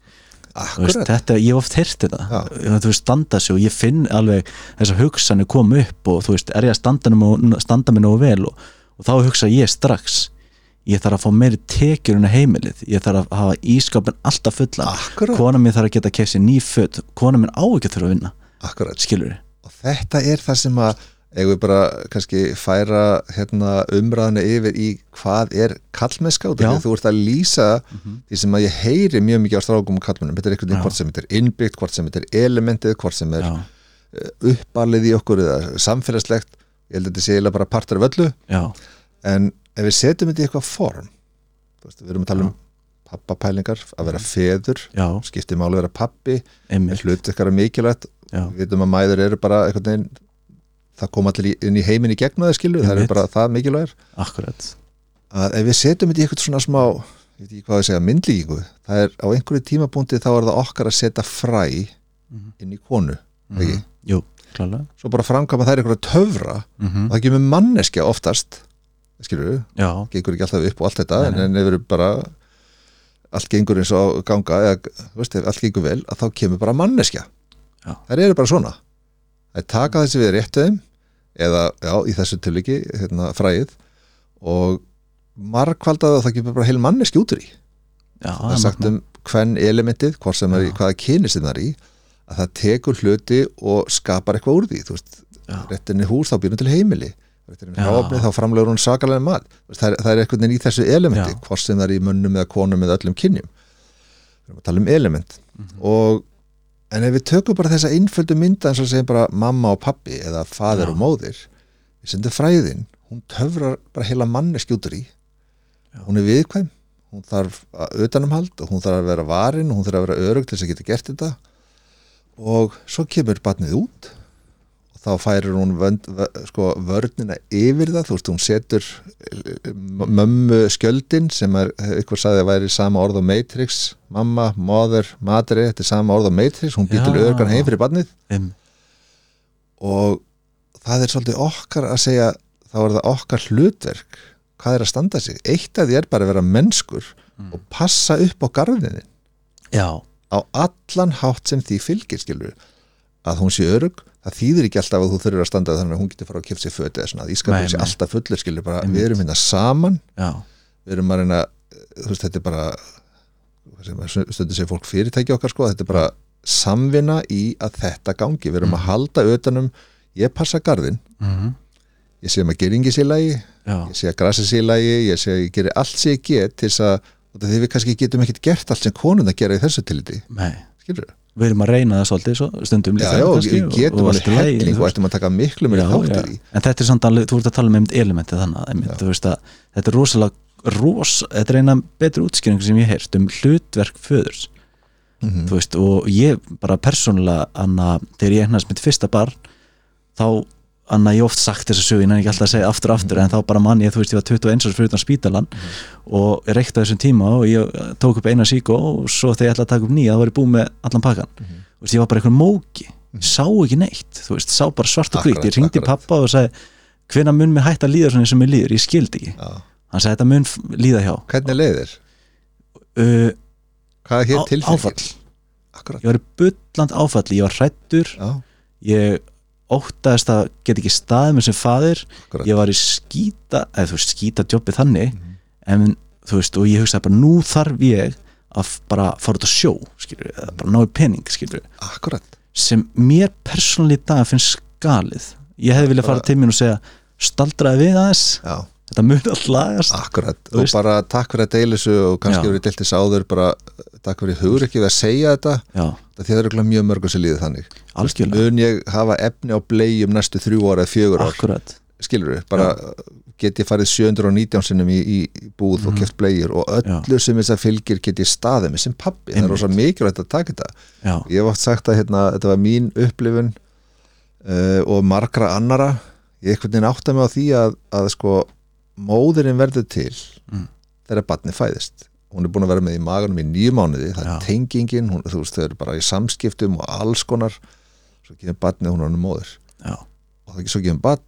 Veist, þetta, ég hef oft heyrt þetta. Já. þú veist, standa sig og ég finn alveg þessar hugsanir kom upp og þú veist, er ég að standa, mig, standa mig nógu vel og, og þá hugsa ég strax ég þarf að fá meiri tekjur en heimilið. Ég þarf að hafa ískapin alltaf fulla Akkurat. kona mér þarf að geta kefsi ný föt. Kona mér á ekki að þurfa að vinna. Akkurat. Skilur og þetta er það sem að eigum við bara kannski færa hérna, umræðinu yfir í hvað er kallmennska þegar þú ert að lýsa því sem að ég heyri mjög mikið á strákum og kallmennum, þetta er einhvern veginn hvort sem þetta er innbyggt, hvort sem þetta er elementið hvort sem er já. uppalið í okkur eða samfélagslegt. Ég held að þetta sé eiginlega bara partur af öllu. Já, en ef við setjum þetta í eitthvað form veist, við erum að tala um pappapælingar að vera feður já, skipti máli að vera pappi einmitt. hlut ykkar er mikilvægt. Já, við veitum að mæður eru bara veginn það kom allir inn í heiminn í gegn það skilu, það Einmitt. er bara það mikilvægur akkurat. Að ef við setjum þetta í eitthvað svona smá ég veit ekki hvað ég segja, myndlíkingu það er á einhverju tímapunkti þá er það okkar að setja fræ Mhm. inn í konu ekki? Mhm. jú, klálega. Svo bara framkama þær eitthvað töfra mm og það kemur manneskja oftast skilur við, gengur ekki alltaf upp og allt þetta Nei, nei. en ef við bara allt gengur eins og ganga eða veist, ef allt gengur vel, að þá kemur bara manneskja. Já. þær eru bara svona. Þær taka þessi við réttu þeim eða, já, í þessu tilviki hérna, fræið og margkvaldað að það kemur bara heil manneski út úr í já, það er sagt um hvern elementið, hvort sem er í hvaða kynist það er í að það tekur hluti og skapar eitthvað úr því þú veist, réttinni hús þá býr hún til heimili þá framlegur hún sakalega mat. Það er, það er eitthvað í þessu elementi hvort sem það er í mönnum eða konum eða öllum kynjum. Við erum að tala um element. Mhm. og en ef við tökum bara þessa einföldu mynda eins og segjum bara mamma og pappi eða fadir Já. og móðir við sendum fræðin, hún töfrar bara heila manneski út úr í Já. hún er viðkvæm, hún þarf að utanumhald og hún þarf að vera varin og hún þarf að vera örug til þess að geta gert þetta. Og svo kemur barnið út þá færir hún vönd, vö- sko, vörnina yfir það, þú veist, hún setur eh, mömmu skjöldin sem er, ykkur sagði að væri sama orð á Matrix, mamma, mother, matri þetta er sama orð á Matrix, hún Já. örgan heim fyrir barnið. Um, og það er svolítið okkar að segja þá er það okkar hlutverk hvað er að standa sig, eitt af því er bara að vera mennskur Mm. og passa upp á garðinni já, á allan hátt sem því fylgir skilur að hún sé örug það þýðir ekki alltaf að þú þurfur að standa þannig að hún getur fara að kipta sér föti eða svona, ískapur sé alltaf fullur skilur bara, við erum hérna saman. Já, við erum að reyna, þú veist, þetta er bara stundur segir fólk fyrirtæki okkar sko, þetta er bara samvinna í að þetta gangi, við erum að halda utanum, ég passa garðin mm ég sé að geringi sér lagi. Já, ég sé að grasa sér lagi, ég sé að ég geri allt sem ég get til þess að því við kannski getum ekkert gert allt sem konun að gera í þessu tiliti skilur við? Við erum að reyna það svolítið svo, stundum Já, líka já, við getum alveg helling og ættum að taka miklu mér Já, þátt í já. en þetta er samt alveg, þú ert að tala um einmitt elementið þannig, einmitt, að þetta er rosalega ros, þetta er eina betri útskýringu sem ég heyrt um hlutverk föðurs Mhm. þú veist, og ég bara persónulega anna, þegar ég eignast mitt fyrsta barn þá anna ég oft sagt þessa ég nefnir ekki alltaf að segja aftur og aftur en þá bara mann ég, þú veist, ég var 21 árs fyrir utan spítalan og ég reykti á þessum tíma og ég tók upp eina síkó og svo þegar ég ætlaði að taka upp nýja þá var ég búið með allan pakkan þú veist, ég var bara einhver móki ég sá ekki neitt, þú veist, sá bara svart og Akkurat, ég ringdi pappa og sagði hvenær mun mér hægt að líða svona eins og mér líður, ég skildi ekki. Já. hann sagði þetta mun líða hjá. Hvernig leiðir? uh, Hvað er hér Akkurat. Ég var í bulland áfalli ég var hrættur, ég óttaðist að get ekki staðið með sem faðir. Akkurat. Ég var í skýta eða þú veist, skýta jobbi þannig Mhm. en þú veist, og ég hugsaði bara nú þarf ég að bara fara út að sjó skilur, eða bara náðu pening skilur, Akkurat. Sem mér persónulega í dag finnst skalið ég hefði viljað fara til mín og segja staldraði við aðeins, já, þetta mun allt lagast. Akkurat. Og veist- bara takk fyrir að deila þessu og kannski Já. verið deilt þess áður bara takk fyrir hugur ekki við að segja þetta. Já, það það eru mjög mörgum sem líður þannig. Algjörlega, mun ég hafa efni á blegjum næstu þrjú ára eða fjögur ár? Akkurat. Skilur við, bara get ég farið 719 sinnum í, í, búð og keft blegjur og öllu sem þess að fylgir get ég staðið með sem pappi, það er rosa mikilvægt að taka þetta. Já, ég hef oft sagt að hérna, þetta var mín upplifun uh, og margra annara ég einhvern veginn átta mig á því að, að sko móðurinn verður til Mm. þegar barnið fæðist hún er búin að vera með í maganum í nýju mánuði það Já. er tengingin, hún, þú veist þau eru bara í samskiptum og alls konar svo gefum barnið hún er móður já, og það er svo gefum barn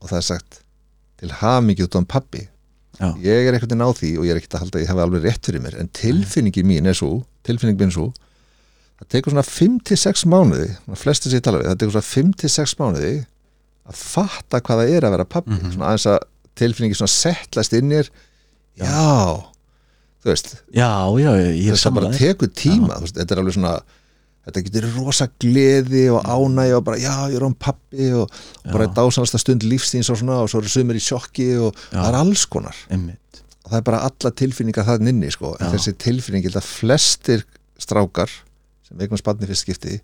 og það er sagt til hamingi út á pappi já, ég er einhvern veginn á því og ég er ekkert að halda að ég hafi alveg rétt fyrir mér en tilfinningin mín er svo tilfinning mín er svo það tekur svona 5-6 mánuði flestir sem ég tala við, það tekur svona 5-6 mánuði að fatta hvað það er að vera pappi Mhm. svona aðeins að tilfinningin svona settlast inn í þér já, þú veist já, já, að bara tekur tíma veist, þetta er alveg svona þetta getur rosa gleði og ánægja og bara já, ég er án pappi og, og bara Já. dásanasta stund lífstíns og svona og svo eru sumir í sjokki og Já. það er alls konar einmitt, og það er bara alla tilfinningar það inni sko. en Já. þessi tilfinning, ég held að flestir strákar sem eignast barni fyrst skipti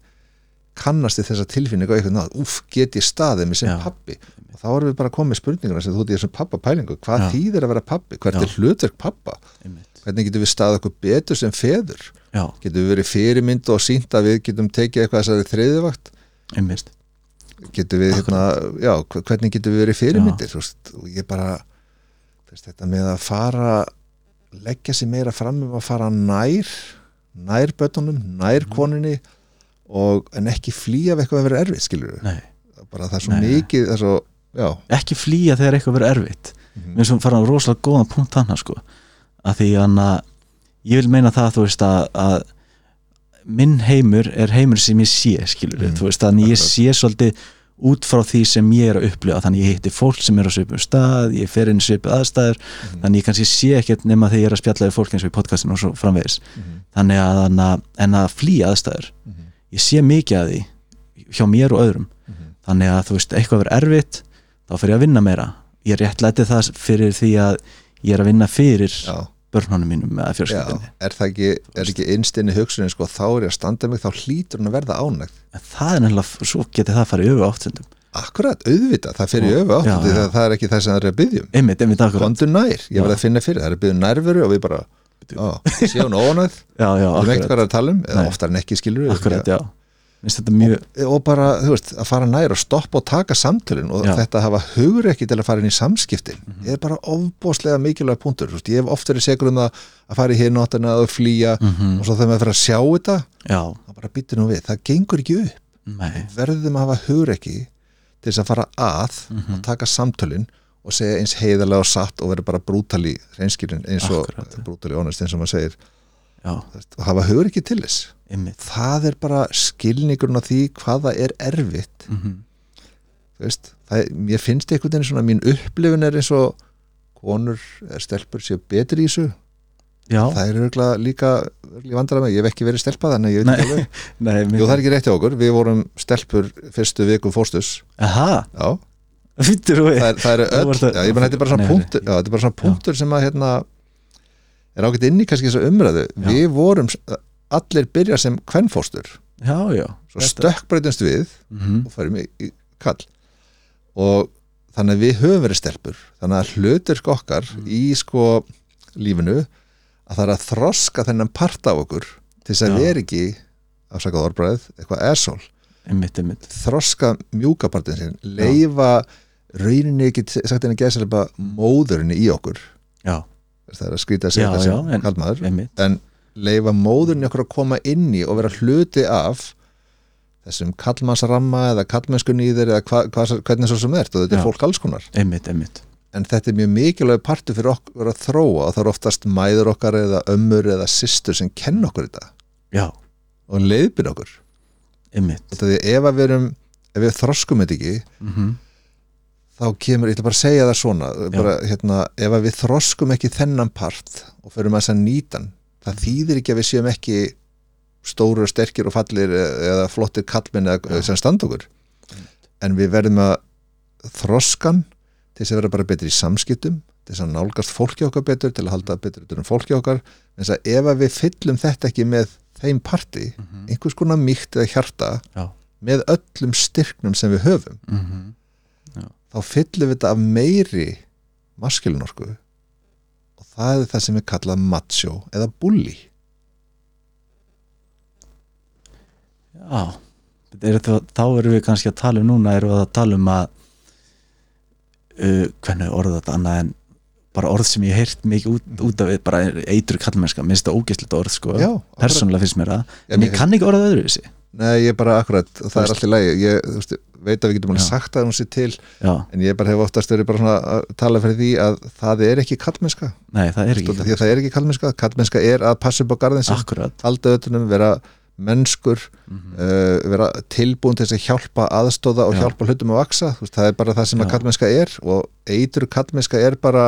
kannast þið þessa tilfinningu eitthvað nátt, úff, get ég staðið mig sem pappi og þá erum við bara komið spurninguna sem þú ert í þessum pappapælingu, hvað Já. þýðir að vera pappi hvert Já. er hlutverk pappa, einmitt. Hvernig getum við staðið okkur betur sem feður, já, getum við verið fyrirmynd og sínt að við getum tekið eitthvað þessari þriðivakt einmitt, getum við, hérna, já, hv- hvernig getum við verið fyrirmyndir, þú veist, og ég bara veist, þetta með að fara leggja sér meira fram um að fara nær nær bötunum, nær Mhm. koninni og en ekki flýja af eitthvað að vera erfið, skilur nei. Bara það er svo Nei. mikið, það er svo ekki flýja þegar eitthvað verður erfitt. Mhm. mér finnst fara á rosalega góðan punkt þannig sko. Að því að ég vil meina það þú veist að, að minn heimur er heimur sem ég sé skilur Mm, þú veist þannig ég sé svolítið út frá því sem ég er að upplifa. Þannig ég hitti fólk sem er á svipum stað ég fer inn í svipum aðstæður. Mhm. þannig ég kannski sé ekkert nema þegar ég er að spjalla við fólk eins og í podcastinu og svo framvegis. Mhm. þannig að, að en að flýja aðstæður. Mhm. Ég sé mikið að því hjá mér og öðrum. Mhm. þannig að þú veist, eitthvað verður erfitt þá fyrir ég að vinna meira. Ég réttlæti það fyrir því að ég er að vinna fyrir já, börnunum mínum eða já, fjölskyldinni er það ekki er ekki innstinni hugsunin, sko, þá er ég að standa mig þá hlýtur hún að verða ánægt en það er nefnilega, svo geti það farið yfir áttundum. Akkurat, auðvitað, það fyrir Já, öfu átt já, því já. að það er ekki það sem það er að einmitt akkurat. Kondur nær, ég verði að finna fyrir það er að byggja nærveru og við bara á, séu hún já, við veit hvað akkurat, er að tala um? Oftar en ekki skilur akkurat, já. minnst þetta mjög, og bara, veist, að fara nær og stoppa og taka samtölin og Já. þetta að hafa hugur ekki til að fara inn í samskiptin Mhm. er bara ofbóðslega mikilvæg punktur veist, ég hef oft verið segur um það að fara í hirnóttina og flýja mm og svo þegar maður fyrir að sjá þetta já, þá bara býttu nú við, það gengur ekki upp. Verðum að hafa hugur ekki til þess að fara að Mhm. og taka samtölin og segja eins heiðarlega og satt og vera bara brútali reynskilin eins og brútali honest eins og maður segir. Já, og hafa hugur ekki til þess. Einmitt. Það er bara skilningurinn á því hvað það er erfitt. Mm þú veist, það, mér finnst einhvern veginn svona mín upplifun er eins og konur eða stelpur séu betri í þessu. Já, það er örgulega líka vandræða með, ég hef ekki verið stelpa þannig ég veit ekki alveg. Nei, Jú, það er ekki rétt hjá okkur, við vorum stelpur fyrstu viku fórstus aha, já, það, það eru öll já, ég menn þetta er bara svona punktur já, þetta er bara svona punktur sem að hérna, er ágætt inn í kannski þessu umræðu. Við vorum, allir byrja sem kvennfóstur, svo stökkbreytumst við mm og færum í, í kall. Og þannig að við höfum verið stelpur. Þannig að hlutur okkar Mm. í sko lífinu að það er að þroska þennan part af okkur til þess að Já. vera ekki afsakað orðbræð, eitthvað einmitt þroska mjúka partin sin leifa rauninni ekki sagt henni geðslega móðurinni í okkur. Já, það er að skrýta að segja þetta sem en- kallmaður einmitt, en leifa móðurinni okkur að koma inn í og vera hluti af þessum kallmannsramma eða kallmennskunni í þeir eða hva, hva, hvernig svo sem er og þetta Já. er fólk alls konar. Einmitt, einmitt. En þetta er mjög mikilvæg partur fyrir okkur að þróa og það er oftast mæður okkar eða ömmur eða systur sem kenn okkur þetta. Já, og leiðbyrð okkur. Einmitt. Þetta því ef að við erum ef við þroskum þetta ekki mm þá kemur, ég ætla bara að segja það svona bara, hérna, ef við þroskum ekki þennan part og förum að þess að nýta hann það þýðir ekki að við séum ekki stóru, sterkir og fallir e- eða flottir kallmenn eða, sem standa okkur. En við verðum að þroskan til þess að vera bara betri í samskiptum til þess að nálgast fólki okkar betur til að halda betur utan um fólki okkar. En þess að ef að við fyllum þetta ekki með þeim parti, einhvers konar mýkt eða hjarta Já. með öllum styrknum sem við höfum Mhm. Þá fyllum við þetta af meiri maskilunorku og það er það sem er kallað macho eða bully. Já, er þetta, þá erum við kannski að tala um núna erum við að tala um að uh, hvernig orða þetta annað en bara orð sem ég hef heyrt mikið út, út af bara eitur kallmennska minnst það ógeðslit orð sko, Já, persónulega finnst mér það. En ég kann ekki orðað öðruvísi. Nei, ég er bara akkurat, það veist- er allt í lagi. Ég þú veist, veit að við getum alveg sagt að hún sé til Já, en ég bara hef oftast verið bara svona að tala fyrir því að það er ekki kallmennska. Nei, það er ekki að það er ekki kallmennska, kallmennska er að passa upp á garðin halda öllunum, vera mennskur Mhm. uh, vera tilbúin til þess að hjálpa aðstóða og Já. hjálpa hlutum að vaksa veist, það er bara það sem að Já. kallmennska er og eitur kallmennska er bara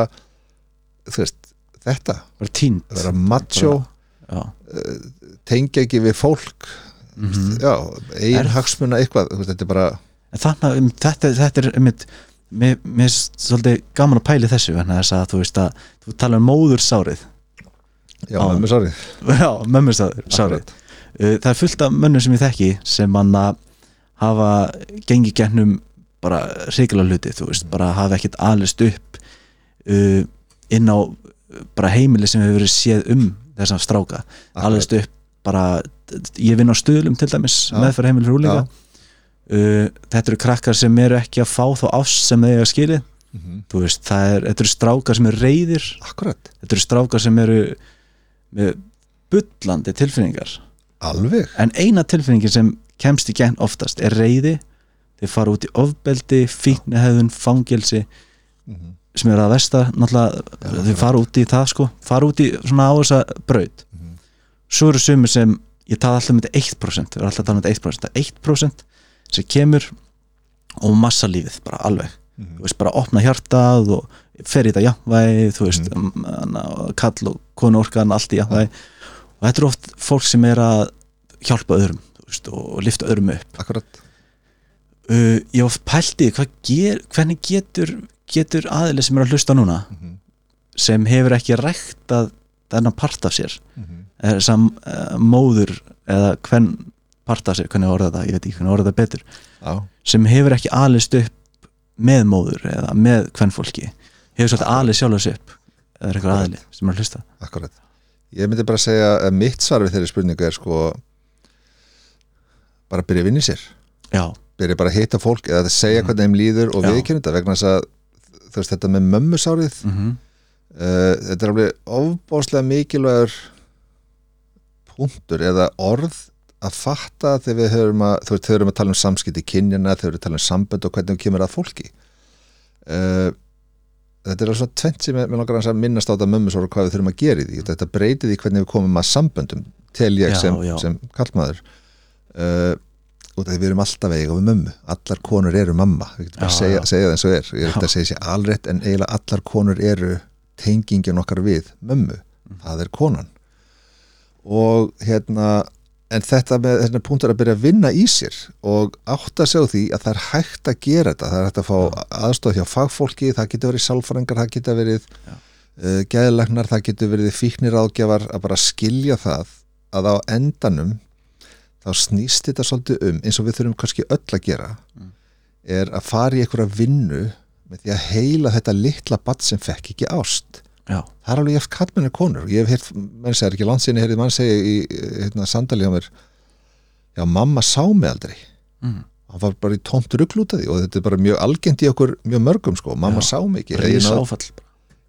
veist, þetta. Bara að vera macho, Já, tengja ekki við fólk. Mhm. já, eigin hagsmuna eitthvað. Þetta er bara, en þannig um, þetta, þetta er einmitt mér mér er svolítið gaman að pæli þessu vegna þess að þú veist að þú tala um móðursárið já, Já. mömmu sorry Já, mömmursárið. Uh, það er fullt af mönnum sem ég þekki sem mann að hafa gengið gennum bara hrikalega hluti, þú veist, bara hafa ekkert alist upp uh, inn á bara heimili sem hefur verið séð um þessa stráka alist upp bara, ég vinn á stöðlum til dæmis Já. meðferð heimili fyrir úlinga uh, þetta eru krakkar sem eru ekki að fá þá ást sem þeir eiga skilið. Mhm. þú veist, það er, þetta eru strákar sem eru reyðir akkurat, þetta eru strákar sem eru með bullandi tilfinningar. Alveg. En eina tilfinningin sem kemst í gegn oftast er reyði þeir fara út í ofbeldi, fíknihæðun fangelsi Mhm. sem er að versta náttúrulega, þeir fara út í það sko. Fara út í svona á þessa braut. Mhm. svo eru sumir sem ég tala alltaf um þetta 1% við erum alltaf að tala um þetta 1% það er 1% sem kemur og massa lífið, bara alveg Mhm. þú veist, bara opna hjartað og fer í þetta jafnvægi, þú veist mm. kall og konu orkan, allt í jafnvægi og þetta er oft fólk sem er að hjálpa öðrum þú veist, og lifta öðrum upp akkurat uh, ég hef oft pælt í því, hvað ger, hvernig getur getur aðili sem er að hlusta núna Mhm. sem hefur ekki ræktað þennan part af sér Mhm. eða sem uh, móður eða hvern part af sér, hvernig orða það, ég veit ekki hvernig orða það betur. Já, sem hefur ekki alist upp með móður eða með hvern fólki hefur svolítið alið sjálfur sig upp eða er eitthvað aðili sem er að hlusta. Akkurat. Ég myndi bara segja að mitt svar við þeirri spurningu er sko bara byrja að vinna í sér. Já, byrja bara að hitta fólk eða að segja hvernig þeim líður og viðkynna þetta vegna þess að veist þetta með mömmusárið mm uh, þetta er alveg ofbáslega mikilvægur punktur eða orð að fatta þegar við höfum að þú veist, þau erum að tala um samskipti kynjana þau erum að tala um sambönd og hvernig við kemur að fólki. Uh, þetta er alveg svona tvent sem ég langar að minnast á þetta mömmusár og hvað við þurfum að gera í því. Þetta breytir því hvernig við komum að samböndum tel ég Já, sem, sem kallmaður uh, og það við erum alltaf eiga við mömmu. Allar konur eru mamma. Við getum bara að segja, segja það eins og er. Ég er ekki að segja sér alrétt en eiginlega allar konur eru tengingin okkar við mömmu. Mhm. það er konan. Og hérna en þetta með þessna punktur að byrja að vinna í sér og átt að segja því að það er hægt að gera þetta, það er hægt að fá aðstof hjá fagfólki, það getur verið sálfræðingar, það getur verið Já. uh, geðlegnar, það getur verið fíknir ágjafar að bara skilja það að á endanum þá snýst þetta svolítið um eins og við þurfum kannski öll að gera Mm. er að fara í einhverja vinnu með því að heila þetta litla badd sem fekk ekki ást já, það er alveg eftir kallmenni konur. Ég hef heyrt, menn segir ekki landsinni heyrði mann segja í hérna, sandali á mér já, mamma sá mig aldrei. Mm. hann var bara í tómt rugl út af því og þetta er bara mjög algengt í okkur mjög mörgum sko, mamma Já. sá mig ekki. Ég náð-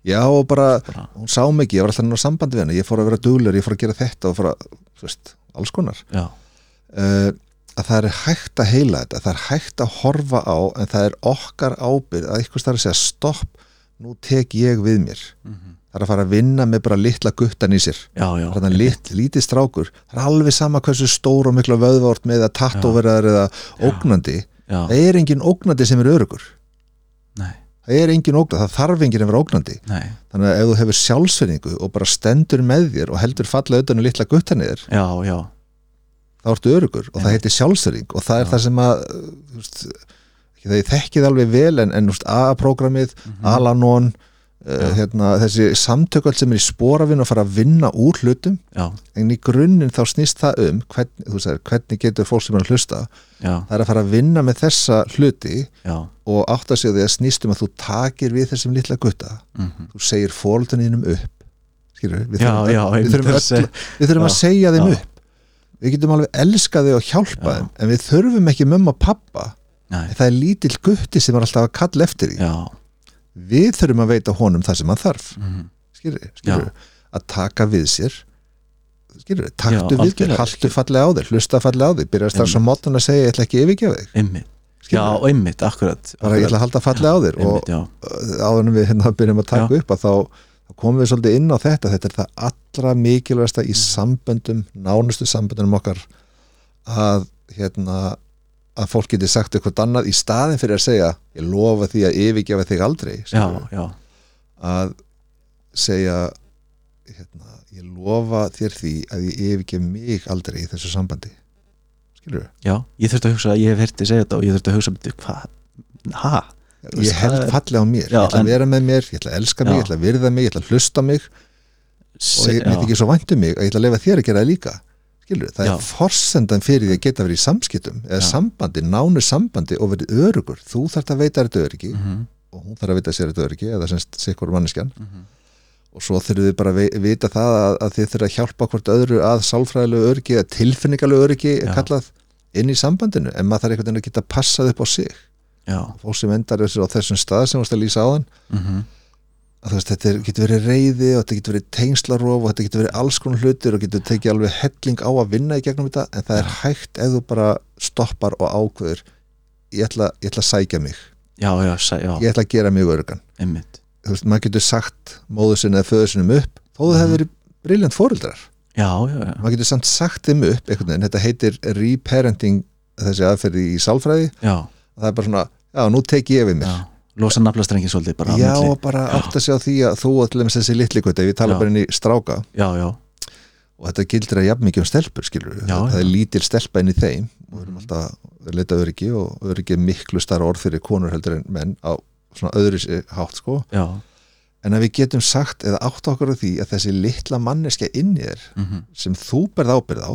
já, og bara, bara, hún sá mig ekki, ég var alltaf ná sambandi við henni ég fór að vera duglegur, ég fór að gera þetta og fór að, þú veist, alls konar. Uh, að það er hægt að heila þetta, það er hægt að horfa á en það er okkar ábyrð að eitthvað starf nú tek ég við mér. Mm það er að fara að vinna með bara litla guttan í sér. Já, já. Þannig að lit, lítið strákur. Það er alveg sama hversu stór og mikla vöðvort með að tattóveraðar eða ógnandi. Það er engin ógnandi sem er örugur nei, það er engin ógnandi, það þarf engin að vera ógnandi. Nei. Þannig að ef þú hefur sjálfsverðingu og bara stendur með þér og heldur falla utan um litla guttan í þér já, já, þá ertu örugur og það Einmitt. heitir sjálfstöring og það er það sem að það ég þekkið alveg vel en, en þú veist, AA-prógramið, Alanon uh, hérna, þessi samtökvöld sem er í spóravinn og fara að vinna úr hlutum. Já, en í grunninn þá snýst það um þú veist, hvernig getur fólk sem er að hlusta já, það er að fara að vinna með þessa hluti já. og átta sig á því að snýst um að þú takir við þessum litla gutta. Mhm. þú segir fóltunniðnum upp. Skilur við, þurfum, að segja- að segja þeim upp. Við getum alveg elska þau og hjálpa Já. þeim en við þurfum ekki mömmu og pappa það er lítill gutti sem er alltaf að kalla eftir því. Já, við þurfum að veita honum það sem hann þarf. Mhm. skilur, skilur að taka við sér skilur, taktu Já, við þér, haltu fallega á þér hlusta fallega á þér, byrjar strax á Einmitt. mótun að segja ég ætla ekki að yfirgefa þig. Einmitt. Já, einmitt, akkurat bara ég ætla að halda fallega á þér. Og einmitt, já, uh, áður en við hérna byrjum að taka upp að þá, þá komum við svolítið inn á þetta. Þetta er það allra mikilvægasta í samböndum, nánustu samböndunum okkar að hérna að fólk geti sagt eitthvað annað í staðin fyrir að segja ég lofa því að yfirgefa þig aldrei já, já, að segja hérna, ég lofa þér því að ég yfirgef mig aldrei í þessu sambandi skilur já ég þurfti að hugsa, ég hef hirtið segja þetta og ég þurfti að hugsa, byrju, hvað, veist, ég held fallega á mér, Já, ég ætla að vera með mér ég ætla að elska mig, ég ætla að virða mig, ég ætla að hlusta mig og ég já, ekki svo vænt um mig að ég ætla að lefa þér að gera það líka skilur, það Já. er forsendan fyrir því að geta verið í samskiptum eða Já. sambandi, nánu sambandi og verið örugur, þú þarft að veita þetta öryggi mhm, og hún þarf að veita sér þetta öryggi eða semst sikkur manneskjan. Mhm. og svo þurfum við bara að vita það að, að þið þurfum að hjálpa hvort öðru að sálfræðilegu öryggi eða tilfinningalegu öryggi er kallað inn í sambandinu en maður þarf einhvern veginn að geta passað upp á sig. Já, fólk sem endar þessu á þessum stað sem varst að lýsa áðan. Mhm, að þú veist, þetta er, getur verið reyði og þetta getur verið tengslarof og þetta getur verið alls konar hlutir og getur tekið alveg helling á að vinna í gegnum þetta en það er hægt ef þú bara stoppar og ákveður ég ætla, ég ætla að sækja mig. Já, já, sæ, já, ég ætla að gera mig örgan einmitt. Þú veist, maður getur sagt móður sinni eða föður sinni upp þó það Mhm. hefur verið briljant fóreldrar já, já, já, maður getur samt sagt þeim upp veginn, þetta heitir reparenting þessi aðferði í sálfræði. Já, það er bara svona, já, nú tek ég við mér. Já losa naflastrengin svolítið bara já, og bara átt að sjá því að þú til dæmis þessi litli kvöld, ef ég tala Já. bara inn í stráka. Já, já, og þetta gildir að jafn mikið um stelpur skilur það er lítil stelpa inn í þeim. Og við erum alltaf að leita öryggi og öryggi er miklu starra orð fyrir konur heldur en menn á svona öðru hátt sko. Já. En að við getum sagt eða átt okkur á því að þessi litla manneskja inn í þér mhm, sem þú berð ábyrð á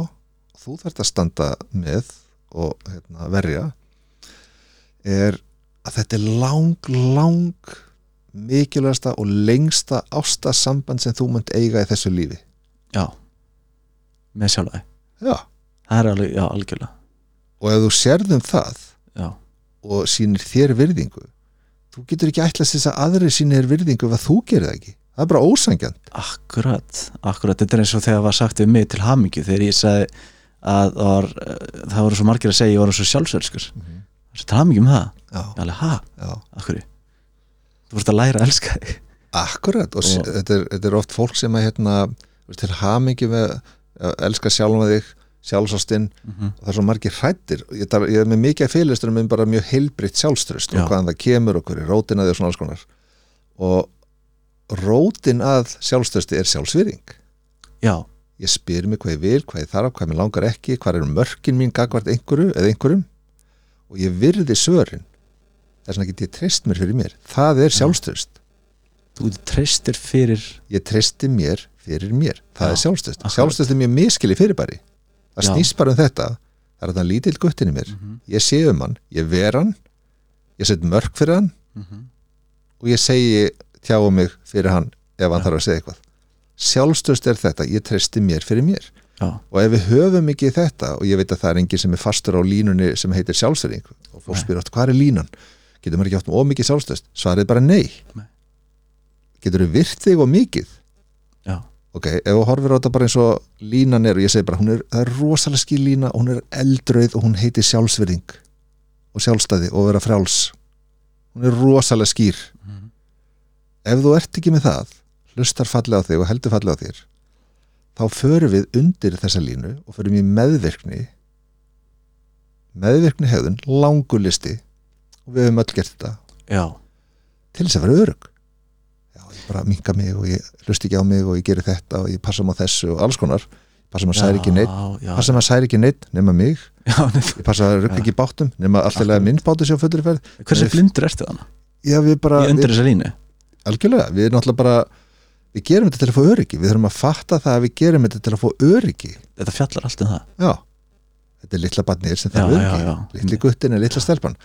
þú þarft að standa með og hérna, verja er að þetta er lang, lang mikilvægasta og lengsta ástasamband sem þú munt eiga í þessu lífi. Já. Með sjálfæði, já. það er alveg, já, algjörlega. Og ef þú sérðum það já, og sýnir þér virðingu þú getur ekki ætlast þess að aðri sýnir þér virðingu ef þú gerir það ekki. Það er bara ósangjant akkurat akkurat, þetta er eins og þegar var sagt við mig til hamingju þegar ég sagði að það, eh, það voru svo margir að segja ég var svo sjálfsölskur mm -hmm. til hamingju um það, ég alveg, já, akkur þú vorst að læra að elska þig. Akkurat og, Og- þetta, er, þetta er oft fólk sem að hérna, til hamingi með að elska sjálfum þig sjálfsástinn mm -hmm. það er svo margir hrættir ég, ég er með mikið af fyrirlistunum um bara mjög heilbritt sjálfströst Já. og hvaðan það kemur og hverju rótin að því og svona alls konar. Og rótin að sjálfströsti er sjálfsvýring já, ég spyr mig hvað ég vil, hvað ég þarf, hvað mér langar ekki hvað eru mörkin mín gagvart einhverju eða einhverjum. Og ég virði svörin þess vegna get ég treyst mér fyrir mér? Það er sjálfströst þú treystir fyrir ég treysti mér fyrir mér. Það Já, er sjálfströst, sjálfströst er mjög miskili fyrirbæri. Það snýst bara um þetta. Það er þetta lítill guttin í mér. Mm ég sé um hann, ég ver hann. Ég set mörk fyrir hann. -hmm. og ég segi tjáum mig fyrir hann ef hann Já. þarf að segja eitthvað. Sjálfströst er þetta, ég treysti mér fyrir mér. Já, og ef við höfum ekki þetta og ég veit að það er enginn sem er fastur á línunni sem heitir sjálfsverðing og fólk spyr átt hvað er línan getur maður ekki átt með ómikið sjálfstöðst svarið bara nei, Nei. getur þú virt þig og mikið? Já, ok, ef þú horfir á þetta bara eins og línan er og ég segi bara, er, það er rosalega skil lína og hún er eldrauð og hún heitir sjálfsverðing og sjálfstæði og vera frjáls. Hún er rosalega skýr. Mhm. ef þú ert ekki með það hlustar fallega á þig og heldur fallega á þér þá förum við undir þessa línu og förum í meðvirkni meðvirkni hegðun langur listi og við höfum öll gert þetta. Já, til þess að vera örug já, ég bara minka mig og ég hlust ekki á mig og ég geri þetta og ég passa á þessu og alls konar. Passa maður særi ekki neitt passa maður særi ekki neitt nema mig. Ég passa að rugga ekki í báttum nema alltaf lega minn bátu sér á fullri ferð. Hversu blindur ertu þannig já við bara, við, þessa línu? Algjörlega, við erum náttúrulega bara við gerum þetta til að fá öryggi, við þurfum að fatta það að við gerum þetta til að fá öryggi. Þetta fjallar allt um það. Já, þetta er litla barnir sem það er öryggi, litli guttin er litla stelpan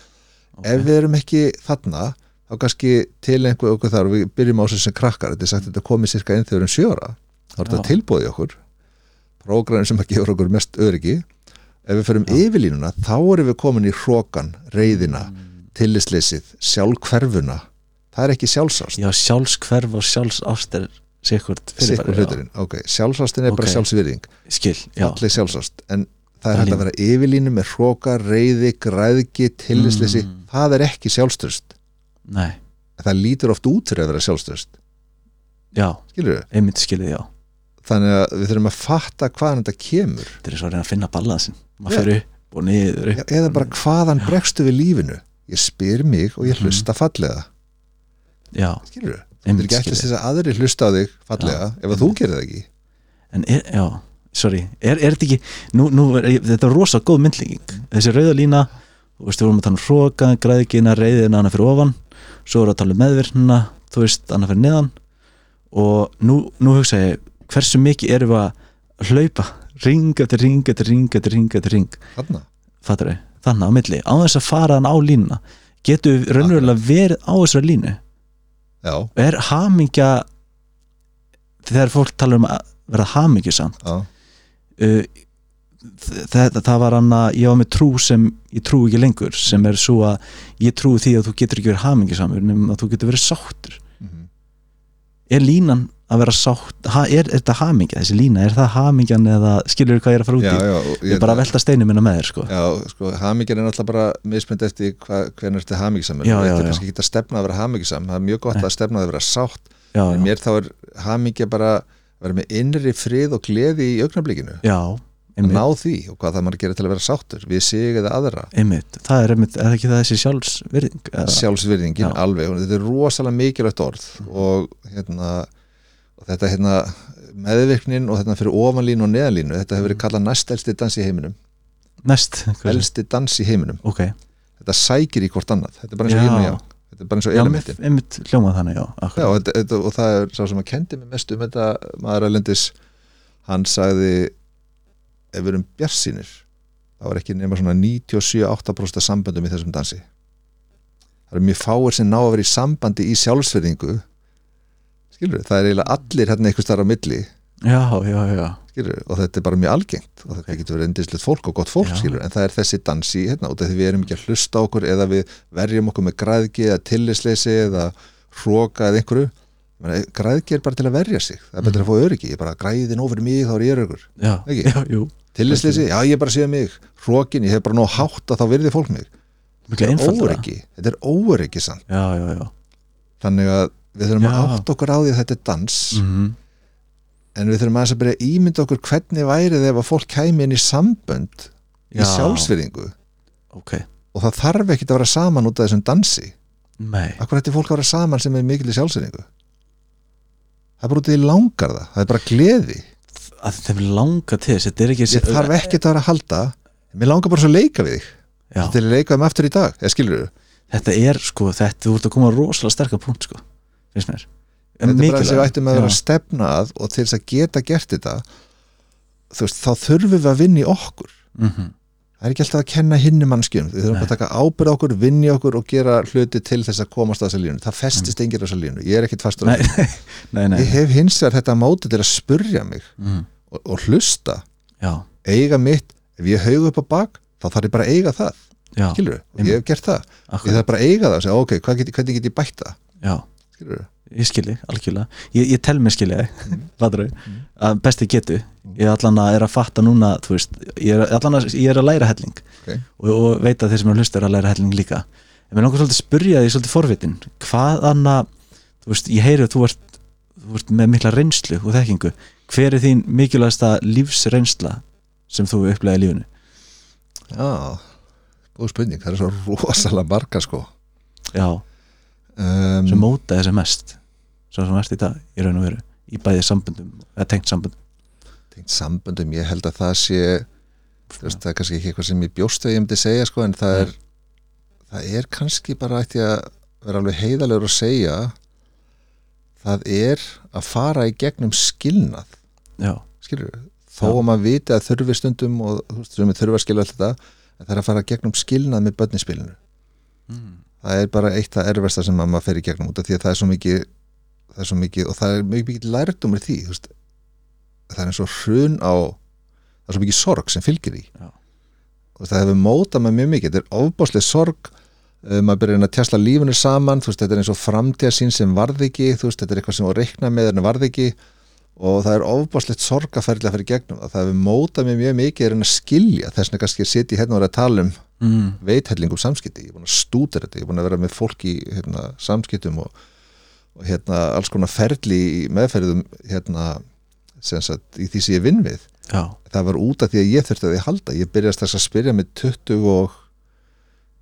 Ok. ef við erum ekki þarna þá kannski til einhver okkur þar og við byrjum á þessu sem krakkar þetta er sagt að þetta komið cirka inn þegar erum sjóra þá er þetta í okkur prógræðin sem að gefur okkur mest öryggi. Ef við förum yfirlínuna þá erum við komin í hrókan, reyðina Mm. tillisleysið, sjálfhverfuna. Það er ekki sjálfsást. Já, sjálfskverf og sjálfsást er sikkurt sikkur fyrirbæri, já. hluturinn, ok, sjálfsástin er bara Ok. sjálfsvirðing, skil, já, allir sjálfsást. En það er hægt að vera yfirlínu með hróka, reyði, græðgi tillisleysi, Mm. það er ekki sjálfströst nei, það lítur oft út fyrir að vera sjálfströst já, skilur einmitt skilið, já. Þannig að við þurfum að fatta hvaðan þetta kemur. Þetta er svo að reyna að finna balansin maður Já. fyrir upp og niður upp. Já, eða bara hvaðan Já. bregstu við lífinu? Ég spyr mig og ég Mhm. hlusta fallega. Já, skilur við, þetta er ekki eftir þess að aðri hlusta á þig fallega ef að þú gerir það ekki. En er, já, sorry, er, er þetta ekki nú, nú er, þetta er rosa góð myndlíking. Þessi rauða lína, þú veist, við vorum að tala um hróka, græðikina, reyðina hana fyrir ofan. Svo vorum við að tala um meðvirknina þú veist, hana fyrir neðan. Og nú, nú hugsa ég hversu mikið erum við að hlaupa? Ring eftir ring eftir ring eftir ring eftir ring, við þannig á milli, á þess að fara hann á línuna. Getur við raunverulega verið á þessari línu? Já, er hamingja þegar fólk tala um að verða hamingjusamt já, uh, það, það var hann að ég var með trú sem ég trú ekki lengur sem er svo að ég trú því að þú getur ekki verið hamingjusamur nema að þú getur verið sáttur mhm. er línan að vera sátt ha, er, er þetta hamingja, þessi lína, er það hamingjan eða skilur þú hvað ég er að fara út já, í já, og ég er bara að velta steinu minna með þér sko. Já, sko, hamingjan er náttúrulega bara mismynd eftir hva, hvernig ertu hamingjusamur Já, Þetta já, er já. kannski ekki að stefna að vera hamingjusam það er mjög gott Nei. að stefna að vera sátt já, en já, mér þá er hamingja bara vera með innri frið og gleði í augnablikinu? Já einmitt, ná því og hvað það maður gerir til að vera sáttur við sig eða aðra? Einmitt, það er einmitt er ekki það þessi sjálfsvirðing eða- sjálfsvirðingin Já. alveg. Þetta er rosalega mikilvægt orð og hérna og þetta hérna meðvirknin og þetta fyrir ofanlínu og neðanlínu þetta hefur verið kallað næst elsti dans í heiminum. Næst, elsti dans í heiminum. Ok, þetta sækir í hvort annað. Þetta er bara eins og Já. og yang þetta er bara eins og já, elementin einmitt hljómað þannig, já, Já, og, þetta, þetta, og það er sá sem að kendi mig mest um þetta maður alendis hann sagði ef við erum bjarsýnir þá er ekki nema svona 97-8% af samböndum í þessum dansi. Það eru mjög fáir sem ná að vera í sambandi í sjálfsverðingu skilur það er eiginlega allir hérna einhvers þar á milli. Já, já, já, skilur og þetta er bara mjög algengt og þetta getur verið endislegt fólk og gott fólk skilur en það er þessi dansi hérna og því við erum ekki að hlusta okkur eða við verjum okkur með græðgi eða tillisleysi eða hróka eða einhverju. Meni, græðgi er bara til að verja sig það er betur að fá öryggi, ég bara græðin ofur mig þá er ég öryggur, tillisleysi, já ég bara séð mig hrókin, ég hef bara nóg hátt að þá virði fólk mig. Þetta er þetta er já þannig að við þurfum að átt okkur á því að þetta er dans. Mm en við þurfum aðeins að byrja ímynda okkur hvernig værið ef að fólk kæmi inn í sambönd í Já. sjálfsvirðingu. Ok, og það þarf ekki að vera saman út af þessum dansi. Nei. Akkur ætti fólk að vera saman sem er mikil í sjálfsvirðingu? Það er bara út því langar það. Það er bara gleði. Að þeim langa til þess, þetta er ekki Ég þarf ekki að vera að halda. Mér langar bara svo að leika við þig. Já, Til að leika um aftur í dag, eða skilur þetta er sko, þetta, þú ert að koma á rosalega sterkar punkt sko, finnst mér Þetta er bara þess að við ættum að vera að stefna að og til þess að geta gert þetta veist, þá þurfum við að vinna í okkur. Mhm, Það er ekki alltaf að kenna hinni mannskjum Við þurfum Nei. að taka ábyrð okkur, vinna í okkur og gera hluti til þess að komast að þessa línu. Það festist engir á þessa línu, ég er ekkit fastur á nei, því. nei, nei, Ég hef hins vegar þetta móti til að spurja mig mm, og, og hlusta. Já, eiga mitt, ef ég haugu upp á bak þá þarf ég bara að eiga það, já, ég hef gert það, ég akkurat, þarf bara að eiga það og segja, ok, hvernig get ég bætt það ég skilji, algjörlega. Ég, ég tel mig skilja Mm. þig, að besti getu. Ég allan að er að fatta núna þú veist, ég er, allan að, ég er að læra helling. Ok. og, og veit að þeir sem eru að hlusta er að læra helling líka. En mér langar svolítið að spyrja því svolítið forvitin. Hvað anna, þú veist, ég heyri að þú ert, þú ert með mikla reynslu og þekkingu, hver er þín mikilvægasta lífsreynsla sem þú upplega í lífinu? Já, góð spurning, það er svo rosalega marga sko. Já, um, sem móta þessi mest svo sem ert í dag, í raun og veru í bæði sambundum, eða tengt sambundum tengt samböndum, ég held að það sé veist, það er kannski ekki eitthvað sem ég bjóst við ég myndi segja sko, en það er það er kannski bara ætti að vera alveg heiðalegur að segja það er að fara í gegnum skilnað. Já, skilur þó Já. að maður viti að þurfi stundum og sem þurfa að skilja alltaf það er að fara gegnum skilnað með börninspilinu mm. það er bara eitt að erfasta sem að maður fer í gegnum út af því að það er svo mikið það er svo mikið og það er mjög mikið lærdumur í því veist, það er eins og hrun á það er svo mikið sorg sem fylgir því. Já. og það hefur mótað með mjög mikið. Þetta er ofbáslega sorg uh, maður byrjar að tjastla lífunu saman veist, þetta er eins og framtíðarsýn sem varð ekki veist, þetta er eitthvað sem á reikna með en varð ekki. Og það er ofbáslegt sorgaferðilega að fyrir gegnum það. Það hefur mótað með mjög mikið að skilja. Þess kannski að sitja í hérna og tala um Mm. veithellingum samskipti, ég er búin að stúta þetta. Ég er búin að vera með fólk í hérna, samskiptum og, og hérna, alls konar ferli í meðferðum hérna, sem sagt, í því sem ég vinn við. Já, það var út af því að ég þurfti að því halda. Ég byrjast þess að spyrja með 20 og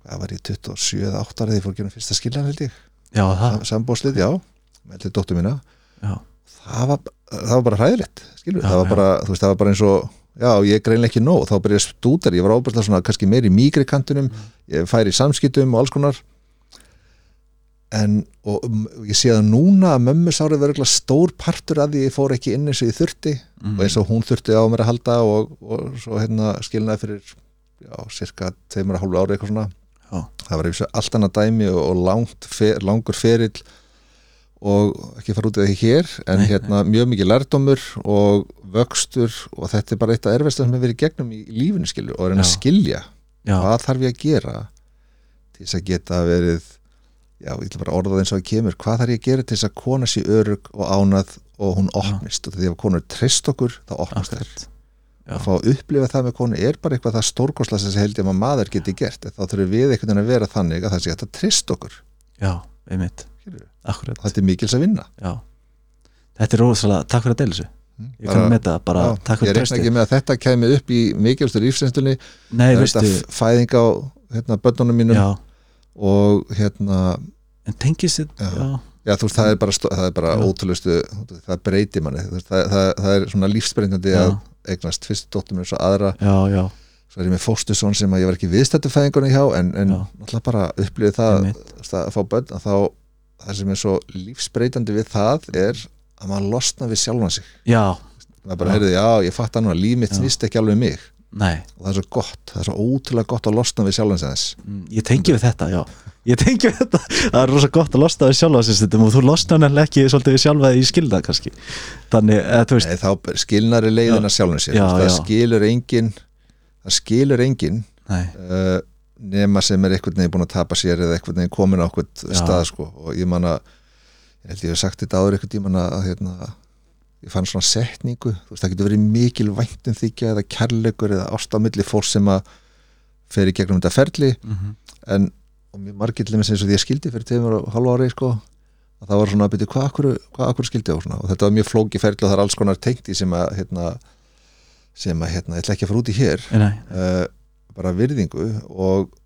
hvað var ég 27 eða 8 ára þegar ég fór að gera fyrsta skiljan held ég. Já, það. Sambóðslið, já, með til dóttur mína. Já, það var, það var bara hræðilegt skilur, Já, það var bara, þú veist, það var bara eins og já, ég greinlega ekki nóg, þá byrja ég að stútar ég var ábærslega svona, kannski meir í mýgri kantunum Mm. ég færi í samskiptum og alls konar en og um, ég sé að núna að mömmu sárið verður stór partur að því ég fór ekki inn eins og ég þurfti. Mm. og eins og hún þurfti á mér að halda og, og svo hérna skilnaði fyrir já, cirka tveimur að hálfu ári eitthvað svona. Já. það var eins og allt annað dæmi og, og langt, fer, langur ferill og ekki fara út í það hér en Nei, hérna mjög mikið lærdómur og vöxtur og þetta er bara eitt af erfesta sem við verið gegnum í lífinu skilur og að reyna að skilja já, hvað þarf ég að gera til þess að geta verið já, ég ætla bara að orða það eins og það kemur. Hvað þarf ég að gera til þess að kona sé örug og ánað og hún opnist? Og að konur treyst okkur, þá akkurat. Já. að fá að upplifa það með konu er bara eitthvað það stórkosla sem held ég að maður geti gert. Þá þurfum við einhvern veginn að vera þannig að það sé að treyst okkur. Já, einmitt, akkurat. Þetta er mikils að vinna. Já, þetta er rosalega, takk fyrir að deila þessu. Ég kann með það, bara já, takk ég fyrir reikna trösti ekki með að þetta kemi upp í mikilvægstu lífsreynstunni nei, veistu, fæðing á hérna, börnunum mínum. Já, og hérna en tengist þið Já. veist, það er bara, það er bara ótrúlustu, það breytir manni, það, það, það er svona lífsbreyndandi að eignast fyrst dóttur mér svo aðra, já, já, svo er ég með fóstusson sem að ég var ekki viðstættu fæðingunni hjá, en, en náttúrulega bara upplifið það að fá börn, að þá það sem er svo lífsbreytandi við það er að maður losna við sjálfan sig. Já, maður bara Já. heyrði, já, ég fatt að líf mitt snýst ekki alveg um mig nei. Og það er svo gott, það er svo ótrúlega gott að losna við þess Mm, ég tengi við þetta, já. Ég tengi við þetta, það er rosa gott að losna við stundum og þú losna nefnilega ekki svolítið við sjálfa í skilnað kannski. Þannig, eða veist, Nei, þá skilnar er Já, Þú veist, það já. skilur engin það skilur engin uh, nema sem er einhvern veginn búin að tapa sér eða einhvern veginn komin á einhvern Já. stað sko. og ég man að ég held ég hef sagt þetta áður einhvern tímann að hérna, ég fann svona setningu þú veist það getur verið mikil væntum þykja eða kærleikur eða ástamilli fólk sem að fer í gegnum þetta ferli. Mm en og mjög og því ég skildi fyrir tveimur og halva ári sko, að það var svona að byrja hvað akkur, hvað akkur skildi á svona. Og þetta var mjög flóki ferli og það er alls konar tengt í sem að hérna, sem að hérna, ég ætla ekki að fara út í hér. Uh, bara virðingu og,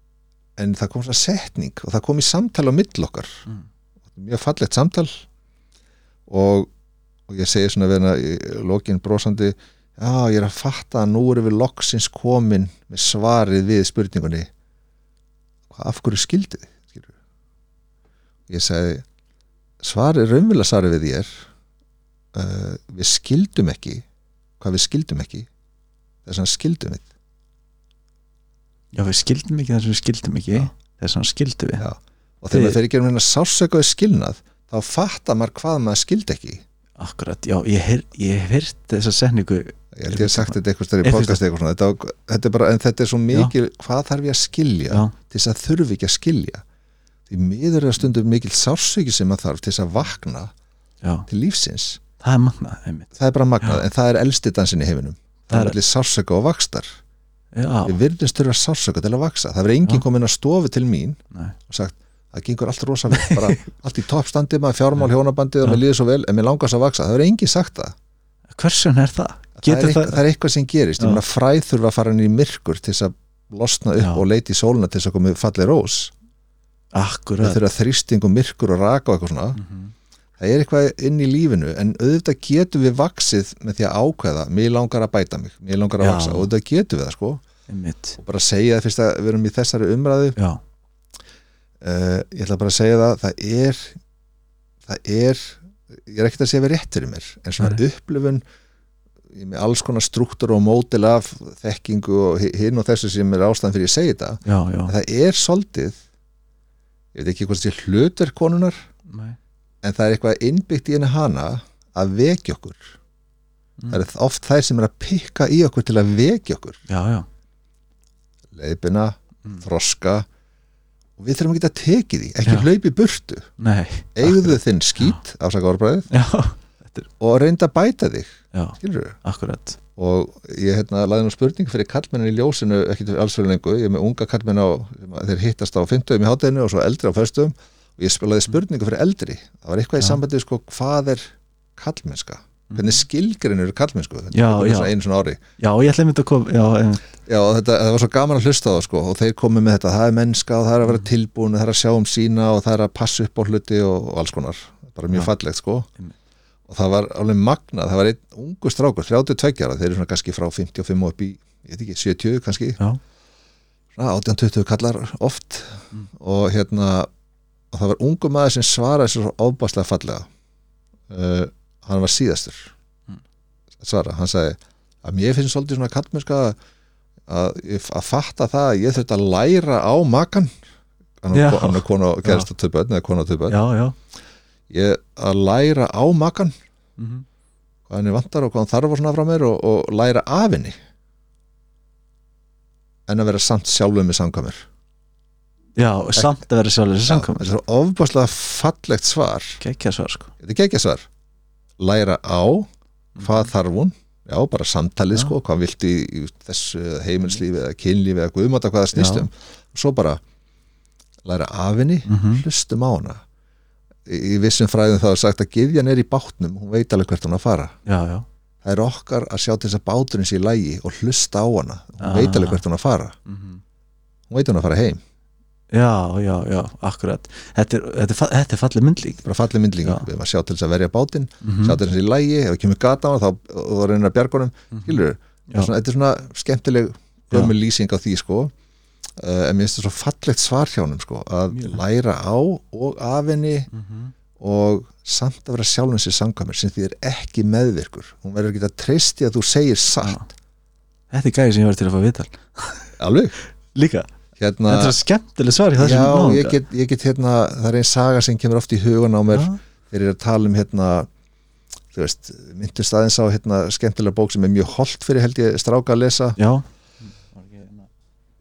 en það kom svona setning og það kom í samtal á mill okkar. Mm. mjög fallegt samtal og, og ég segi svona við hana í lokin brosandi já ég er að fatta að nú erum við loksins komin með svarið við spurningunni. Af hverju skildið ég segi svarið, raunverulega svarið við því er uh, við skildum ekki hvað við skildum ekki þess að skildum við. Já við skildum ekki þess að við skildum ekki Já. þess að skildum við. Já. og þegar fer í gerum hérna sásökaði skilnað þá fattar maður hvað maður skildi ekki akkurat, já, ég hef, heyrt þessa setningu ég held ég hef sagt þetta eitthvað stærri podcast eitthvað svona þetta, þetta er bara, en þetta er svo mikil hvað þarf ég að skilja já, til þess að þurfi ekki að skilja? Því miður er að stundum mikil sásöki sem maður þarf til þess að vakna já, til lífsins. Það er magnað það er bara magnað, Já. en það er elsti dansin í heiminum. Það Það er allir sásöka og vakstar já, við virðumst þurfa sásöka til að vaksa það verður enginn Já. komin að stofu til mín nei, og sagt það gengur allt rosa vel bara allt í toppstandi, maður fjármál hjónabandið og mér líður svo vel, en mér langast að vaksa það verður enginn sagt það. Hversun er það? það er, getur það, það er eitthvað sem gerist, ég meina fræð þurfa að fara inn í myrkur til þess að losna upp Já. og leita í sóluna til þess að koma fallið rós. Það akkurat þurfa þrýsting og myrkur og raka og eitthvað svona. Mhm. það er eitthvað inn í lífinu en auðvitað getum við vaksið með því að ákveða mér langar að bæta mig, mér langar að vaksa og auðvitað getum við það sko. Einmitt. Og bara segja það fyrst að við erum í þessari umræðu. Já, uh, ég ætla bara að segja það það er það er, ég er ekkert að segja við rétt fyrir mér en svona Nei. upplifun með alls konar struktúr og mótil af þekkingu og hi- hinn og þessu sem er ástæðan fyrir ég segi þetta já, já það er soldið ég veit ekki hvað það sé hlutverk konunar Nei. en það er eitthvað innbyggt í henni hana að vekja okkur Mm. það er oft þær sem er að pikka í okkur til að vekja okkur já, leiðbina, Mm. þroska og við þurfum ekki að teki því ekki hlaupi burtu. Nei. Eigðu þinn skít, afsaka orðbræðið já, og reynda að bæta þig og ég hérna laði nú spurning fyrir kallmennin í ljósinu ekkit alls fyrir lengu, ég er með unga kallmenn á þeir hittast á 50 í hátæðinu og svo eldri á föstum og ég spilaði spurningu fyrir eldri. Það var eitthvað í sambandi sko hvað er kallmennska, hvernig skilgrin eru kallmennsku, þetta? Já, er svona einu svona ári já, ég ætla einmitt að koma já, þetta, það var svo gaman að hlusta á það sko og þeir komu með þetta, það er mennska og það er að vera tilbúin það er að sjá um sína og það er að passa upp á hluti og, og alls konar, bara mjög Já. fallegt sko. Og það var alveg magnað, það var einn ungu strákur 32 ára, þeir eru svona kannski frá 55 og upp í, ég veit ekki, 70 kannski. Já, svona 18-20 kallar oft. Mm. og hérna og það var ungu maður sem svaraði svo ofbáslega fallega. Uh, hann var síðastur. Mm. svara, hann sagði að mér finnst svolítið svona kallmennska að, að fatta það að ég þurft að læra á makan hann er- hann er kona og gerst að töfbönn eða kona og ég að læra á makan mm hvað henni vantar og hvað hann þarf og svona frá mér og, og læra af henni. En að vera samt sjálfum með samkvæmur já, samt að vera sjálfur þessi samkvæmur þetta er ofbáslega fallegt svar. Gekkja svar sko. Þetta er ekki svar. Læra á, hvað þarf hún já, bara samtalið Já. sko hvað viltu í, þessu heimilslífi eða kynlífi eða guðmáta hvað það snýst Já. um og svo bara læra af henni Mhm. hlustum á hana í, vissum fræðum þá er sagt að gyðjan er í bátnum hún veit alveg hvert hún að fara já, já, það er okkar að sjá til þess að báturinn sé í lægi og hlusta á hana hún Ah. veit alveg hvert hún að fara mm hún veit hún að fara heim já, já, já, akkurat. Þetta er, þetta er, þetta er fallið myndlík bara fallið myndlingu, Já. við að sjá til þess að verja bátinn mm sjá til þess að í lægi, ef það kemur gata á þá reynir að bjargunum, skilur Já. svona, þetta er svona skemmtileg gömul lýsing á því sko. Uh, en mér finnst það svo fallegt svar hjá honum sko, að Mjög. læra á og af henni Mhm. og samt að vera sjálfum sér samkvæmur sem því er ekki meðvirkur. Hún verður ekki að treysti að þú segir satt. Þetta er gæði sem ég var til að fá viðtal. Alveg, líka, hérna þetta er skemmtileg svar já, ég get, ég get hérna það er einn saga sem kemur oft í hugan á mér. Já. þeir eru að tala um hérna þú veist, myndust aðeins á hérna skemmtilega bók sem er mjög holdt fyrir held ég stráka að lesa. Já,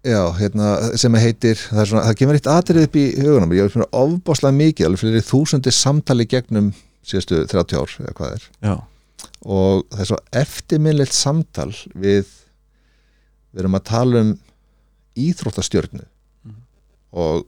Já, hérna, sem heitir það, er svona, það kemur eitt atrið upp í hugunum ég hef svona ofbáslega mikið, alveg fyrir þúsundi samtali gegnum síðustu 30 ár eða hvað er. Já, og það er svo eftirminnlegt samtal við við erum að tala um íþróttastjörnu Mhm. og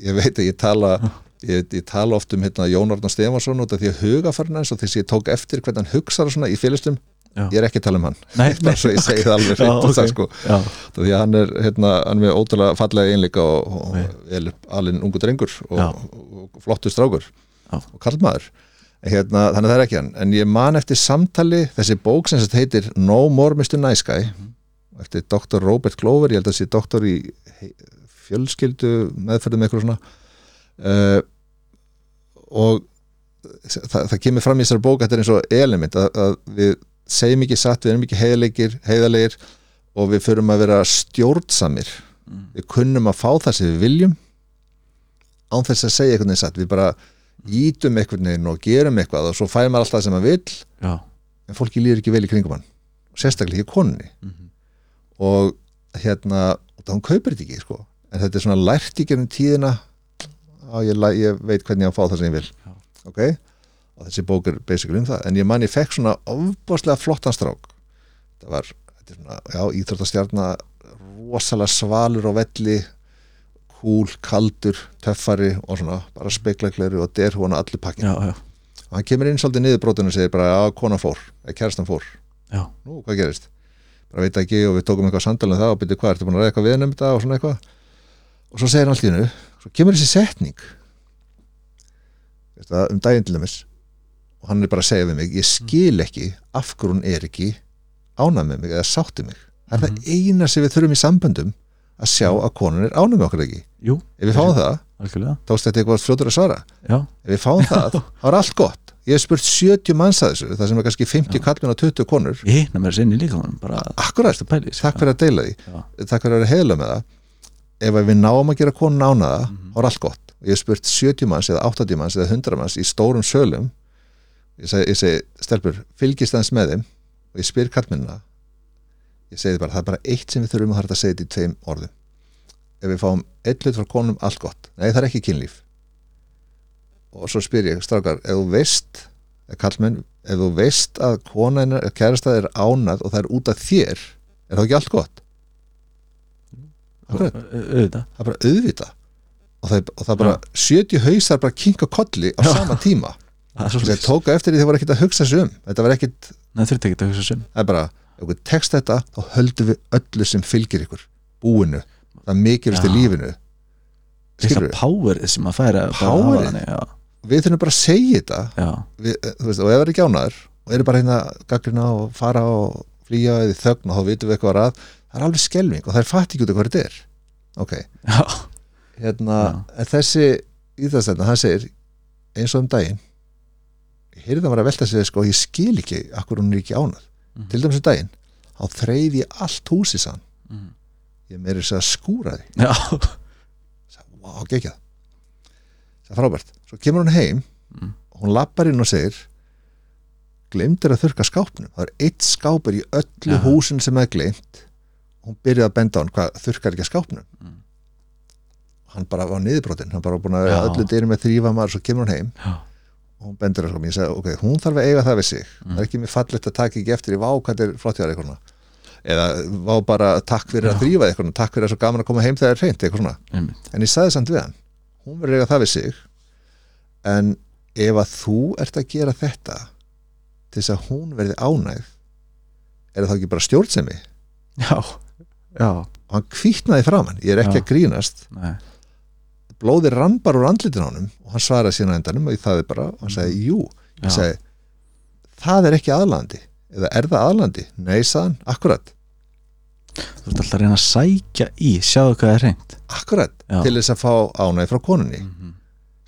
ég veit að ég tala ég, ég tala oft um hérna, Jón Arnar Stefansson út af því að hugafarn hans og þess að ég tók eftir hvernig hann hugsar og svona í félistum Já. ég er ekki að tala um hann Nei, bara svo ég segi það alveg hreint út sagt, ok. sko. því að hann er, hérna, hann er ótrúlega fallega einleika og, og vel alinn ungu drengur og, og, og flottur strákur Já. og kallmaður hérna, þannig að það er ekki hann en ég man eftir samtali, þessi bók sem heitir No More Mr. Nice Guy Mhm. Eftir Dr. Robert Glover ég held að þessi doktor í fjölskyldu meðferðum eitthvað svona uh, og það, það kemur fram í þessari bók þetta er eins og element að, að við segjum ekki satt, við erum ekki heiðleikir heiðalegir og við förum að vera stjórnsamir Mm. við kunnum að fá það sem við viljum án þess að segja eitthvað neins satt við bara ítum eitthvað neginn og gerum eitthvað og svo fær maður alltaf það sem maður vill já en fólki líður ekki vel í kringum hann og sérstaklega ekki konunni Mhm. Og hérna og það hún kaupir þetta ekki sko. En þetta er svona lært í gerum tíðina. Á, ég, ég veit hvernig ég á að fá það sem ég vil. Já. ok, og þessi bók er basically um það, en ég man ég fekk svona ofbáslega flottan strák. Það var, þetta er svona, já, íþróttastjarna rosalega svalur á velli kúl, kaldur töffari og svona, bara speklagleri og derhúan allir pakkin já, já, og hann kemur inn svolítið niður brotinu og segir bara, já, konan fór, eða kærastan fór. Já, nú, hvað gerist? Bara veit ekki og við tókum eitthvað samtalið um það og byrju hvað, ertu búin að ræða eitthvað við um þetta og svona eitthvað? Og svo segir hann allt í hennu svo kemur þessi setning. Veist það, um daginn til dæmis og hann er bara að segja við mig ég skil ekki af hverju hún er ekki ánað með mig eða sátti mig. Það er það eina sem við þurfum í samböndum að sjá að konan er ánað með okkur ekki. Jú, ef við fáum það, tókst þetta eitthvað fljótur að svara. Já, ef við fáum það, þá er allt gott ég hef spurt 70 manns að þessu það sem er kannski 50 kallmenn og 20 konur. Ég hitna mér sinni líka akkurat, pæli takk fyrir að deila því. Já. takk fyrir að vera heiðlega með það. Ef við náum að gera konun ánaða Mhm. þá er allt gott. Ég hef spurt 70 manns eða 80 manns eða 100 manns í stórum sölum. Ég segi, ég segi stelpur, fylgist aðeins með þeim. Og ég spyr kallmennina ég segi bara, það er bara eitt sem við þurfum að harta að segja þetta í tveim orðum. Ef við fáum eitt hlut frá konum, allt gott. Nei, það er ekki kynlíf og svo spyr ég, strákar, ef þú veist kallmenn, ef þú veist að konan, kærastað er ánað og það er út af þér, er það ekki allt gott? Akkurat. auðvitað. Það er bara auðvita og það, og það bara 70 hausar bara kinka kolli á sama tíma. Það tóka eftir því þeir voru ekkert að hugsa sig um. Þetta var ekkert, Nei, sem það er bara ef við tekst þetta, þá höldum við öllu sem fylgir ykkur, búinu. Það mikilvægst í lífinu. Að powerið sem að færa bara Við þurfum bara að segja þetta. Við, eh, veist, og ef það er ekki ánaður og eru bara hérna gaggrina og fara og flýja eða þögn og þá vitum við eitthvað var að það er alveg skelving og það er fatt ekki út af hvað þetta er. Ok, já, hérna en þessi íþastæðna, hann segir eins og um daginn ég heyrði það var að velta sig sko, ég skil ekki akkur hún er ekki ánað Mhm. til dæmis um daginn, þá þreif ég allt húsið sann, Mhm. ég meiri þess að skúra því, já, wow, geggjað. það er frábært, svo kemur hún heim Mm. og hún lappar inn og segir glemdir að þurka skápnum? Það er eitt skápur í öllu Já. húsin sem er glemt hún byrjaði að benda á hann hvað þurkar ekki að skápnum? Mm. hann bara var niðurbrotin hann bara búin að vera öllu dyrum með þrýfa maður svo kemur hún heim. Já, og hún bendur að sko, ég segi, ok, hún þarf að eiga það við sig. Mm. það er ekki mér fallegt að taka ekki eftir í vá hvað er flott hjá þér eitthvað eða vá bara takk fyrir að þrýfa eitthvað takk fyrir að svo gaman að koma heim þegar það er hreint eitthvað svona. Einmitt. En ég sagði samt við hann hún verður eiga það við sig. En ef að þú ert að gera þetta til þess að hún verði ánægð er það ekki bara stjórnsemi? Já, já, og hann kvítnaði framann, ég er ekki Já. að grínast. Nei, blóði rambar úr andlitin á honum og hann svaraði síðan á endanum og það er bara og hann sagði, jú, ég sagði það er ekki aðlandi eða er það aðlandi? Nei, sagðan, akkurat þú ert alltaf að reyna að sækja í. Sjáðu hvað er reynd akkurat, Já. til þess að fá ánægð frá konunni. Mm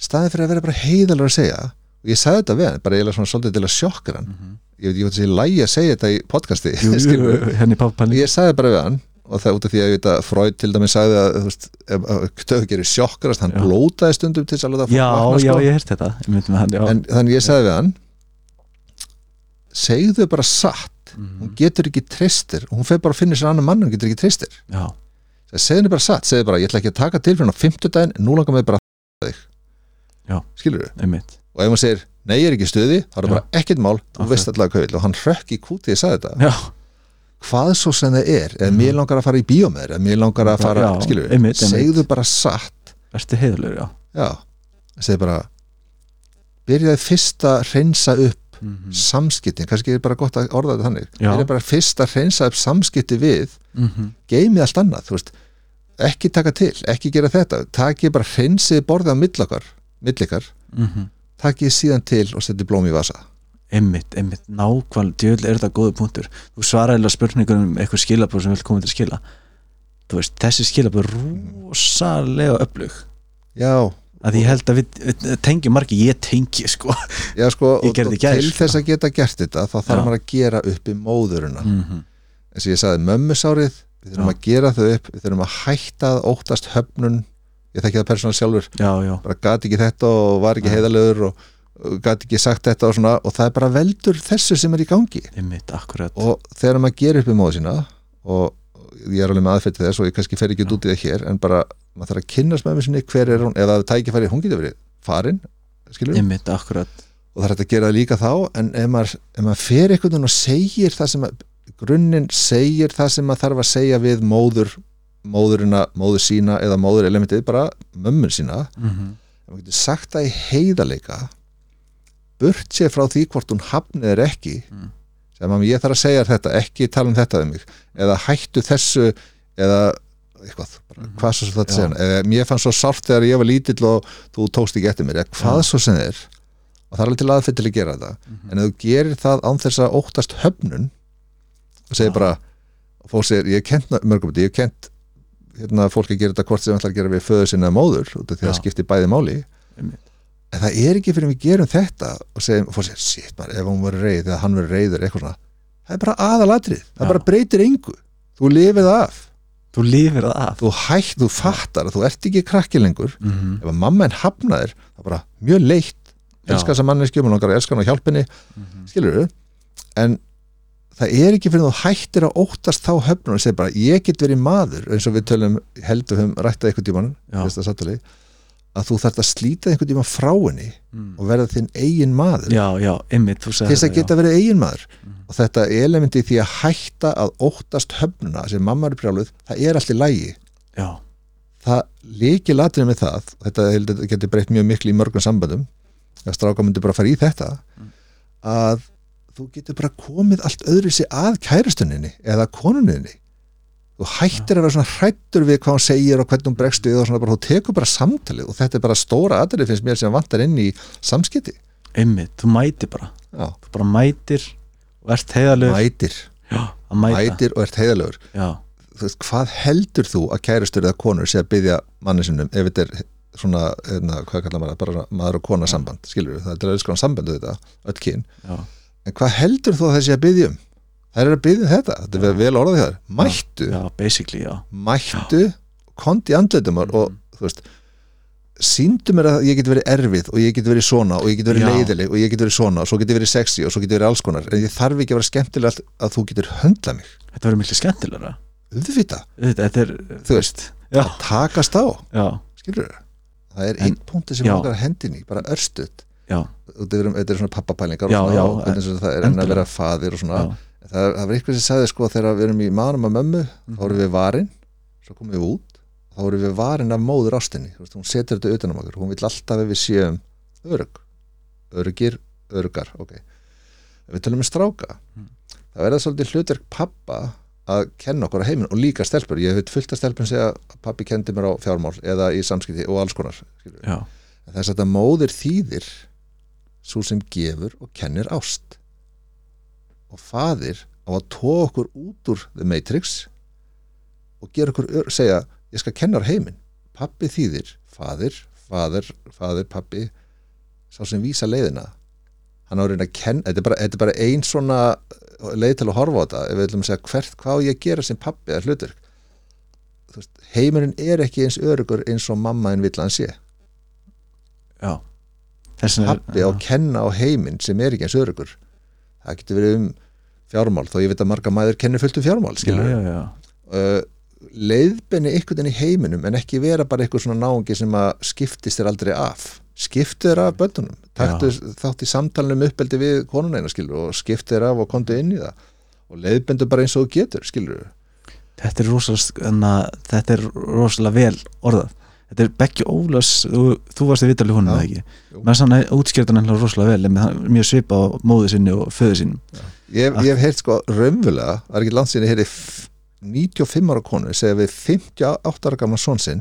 staðið fyrir að vera bara heiðalur að segja og ég sagði þetta við hann, bara eiginlega svona svolítið til að sjokkar hann. -hmm. ég veit ekki hvað þessi lægi að segja þetta í podcasti jú, jú, henni pappalni ég sagði bara við hann og það út af því að ég veit að Freud til dæmis sagði að veist, ef þau gerir sjokkarast hann Já. blótaði stundum til þess að já, vakna, já, sko. ég heyrti þetta ég hann, já. En þannig ég sagði við hann segðu bara satt Mhm. hún getur ekki treystir og hún fer bara að finna sér annan mann hún getur ekki treystir. Henni bara satt, segðu bara ég ætla ekki að taka til fyrir hann á fimmtudaginn, nú langar mig bara að þig. Skilur þau? einmitt. Og ef hann segir, nei ég er ekki stuði þá er það bara ekkert mál, þú veist allavega hvað vil. Og hann hrökk í kúti ég sagði þetta. Já, hvað svo sem það er, eða mér langar að fara í bíó með þér eða mér langar að fara, Já, skilur einmitt. segðu bara satt. Ertu heiðlur, já. Já, segðu bara byrjaði fyrst að hreinsa upp mm samskiptin, kannski er bara gott að orða þetta þannig. Já. byrjaði bara fyrst að hreinsa upp samskipti við -hmm. geimið allt annað, þú veist ekki taka til, ekki gera þetta takið bara hreinsið borðið á millakar millikar, Mm takið síðan til og setið blóm í vasa. Einmitt, einmitt, nákvæmlega djöðl er þetta góðu punktur. Þú svaraði alveg spurningunum um eitthvað skilabóð sem vil koma til að skila. Þú veist, þessi skilabóð er rosalega öflug. Já, að ég held að við, við tengjum margi, ég tengi sko. Já sko Ég gerði gær, til sko. þess að geta gert þetta þá þarf maður að gera upp í móðurina. Mm -hmm. eins og ég sagði mömmusárið við þurfum Já. að gera þau upp, við þurfum að hætta óttast höfnun, ég þekki það persónal sjálfur. Já, já, bara gati ekki þetta og var ekki Nei. heiðalegur og og gat ekki sagt þetta og svona og það er bara veldur þessu sem er í gangi. Einmitt, og þegar maður gerir upp í móðu sína og ég er alveg með aðfætti þess og ég kannski fer ekki út í það hér en bara maður þarf að kynnast með mér sinni hver er hún eða það tækifæri, hún getur verið farin skilur, einmitt, akkurat og það er hægt að gera það líka þá en ef maður, ef maður fer einhvern veginn og segir það sem að, grunninn segir það sem maður þarf að segja við móður móðurina, móður sína eða móður elementið, bara mömmun sína mm -hmm. ef maður getur sagt það í heiðarleika burt sér frá því hvort hún hafnið er ekki Mm. sem að ég þarf að segja þetta, ekki tala um þetta eða hættu þessu eða eitthvað bara, Mhm. hvað svo sem þetta segja eða mér fannst svo sárt þegar ég var lítill og þú tókst ekki eftir mér. Eða hvað Já. svo sem er og það er alveg til aðfyrir til að gera þetta. En ef þú gerir það án þess að óttast höfnun og segir Já. bara fólk segir, ég hef kent mörgum ég hef kent hérna, fólk að gera þetta hvort sem ætlar að gera við föðu sinna móður því að það skiptir bæði máli. En það er ekki fyrir við gerum þetta og segjum, fólk segir, shit maður, ef hún verður reyð eða hann verður reyður, eitthvað svona. Það er bara aðalatrið, það bara breytir engu. Þú lifið það af, þú lifir það af. Þú hætt, þú fattar að þú ert ekki krakki lengur. Mm -hmm. ef að mamma en hafnaðir, það er bara mjög leitt. Elskar þessa manneskjum og langar að elska hann og hjálpinni Mhm. skilur en það er ekki fyrir þú hættir að óttast þá höfnum og segir bara ég get verið maður eins og við tölum heldur höfum rættað fyrsta samtali, að þú þarft að slíta einhvern tímann frá henni Mm. og verða þinn eigin maður. Já, já, þú til þess að geta verið eigin maður. Mhm. og þetta elementi því að hætta að óttast höfnuna sem mamma er brjáluð það er allt í lægi já, það líki latrið með það þetta heldur- getur breytt mjög miklu í mörgum sambandum ef stráka myndi bara fara í þetta að þú getur bara komið allt öðru sér að kærastuninni eða konuninni þú hættir að vera svona hrættur við hvað hún segir og hvernig hún bregst við og svona bara, þú tekur bara samtalið og þetta er bara stóra atrið finnst mér sem vantar inn í samskipti. Ymmit, þú mætir bara. Já, þú bara mætir og ert heiðalög mætir, já, mætir og ert heiðalögur hvað heldur þú að kærastur eða konur sé að byggja manni sinnum ef þetta er svona, hérna, hvað kallar maður bara svona maður og kona samband, skilur við, það er öllskona samband þetta, öll kyn, já, en hvað heldur þú að það sé að byggja um? Það er að byggja um þetta, þetta er vel orðað þér. Mættu, já, basically, já. Mættu kondi andleitum og, og þú veist síndu mér að ég get verið erfið og ég get verið svona og ég get verið Já. leiðileg og ég get verið svona og svo get ég verið sexy og svo get ég verið alls konar. En ég þarf ekki að vera skemmtileg að þú getur höndla mig. Þetta verður miklu skemmtilegra. Auðvitað, þetta, þetta er, þú veist, já, að takast á. Skilur það það er einn punkti sem okkar hendin í bara örstuð þetta er, svona pappapælingar og, svona, og það er enn að vera faðir og svona. Já, það, það var eitthvað sem sagði sko þegar við erum í manum að mömmu þá Mhm. erum við varin. Svo komum við út þá erum við varin af móður ástinni. Veist, hún setur þetta utan um okkur. Hún vil alltaf við séum örug örugir, örugar ok. Við tölum með stráka. Mhm. þá er það svolítið hlutverk pappa að kenna okkur á heiminn og líka stelpur. Ég hef fullt af stelpun segja að pappi kendi mér á fjármál eða í samskipti og alls konar þess að þetta móðir þýðir svo sem gefur og kennir ást og faðir á að tóa okkur út úr The Matrix og gera okkur segja, ég skal kenna á heiminn. Pappi þýðir, faðir faðir, faðir, pappi sá sem vísa leiðina. Hann á að reyna að kenna, þetta er bara, þetta er bara ein svona leið til að horfa á þetta ef við ætlum að segja hvert, hvað ég gera sem pappi eða hlutur heimurinn er ekki eins örugur eins og mamma en vill hann sé. Já. Þess vegna er- pappi á að kenna á heiminn sem er ekki eins örugur það getur verið um fjármál þó ég veit að marga mæður kennir fullt um fjármál uh, leiðbenni einhvern veginn í heiminum en ekki vera bara eitthvað svona náungi sem að skiptist þér aldrei af. Skiptu þér af bönnunum taktu þátt í samtalinu um uppeldi við skilur og skiptu þér af og kontu inn í það. Og leiðbendu bara eins og þú getur skilur þetta er rosalega þetta er rosalega vel orðað þetta er Becky Ólafs þú, þú varst í vitalið honum eða ekki? Með sann að útskjörðan hennar rosalega vel en er mjög svipa á móðu sinni og föðu sinni ég, hef- ég hef heyrt sko raunverulega, það er ekki landsinni heyri 95 ára konu segja við 58 ára gamla son sinn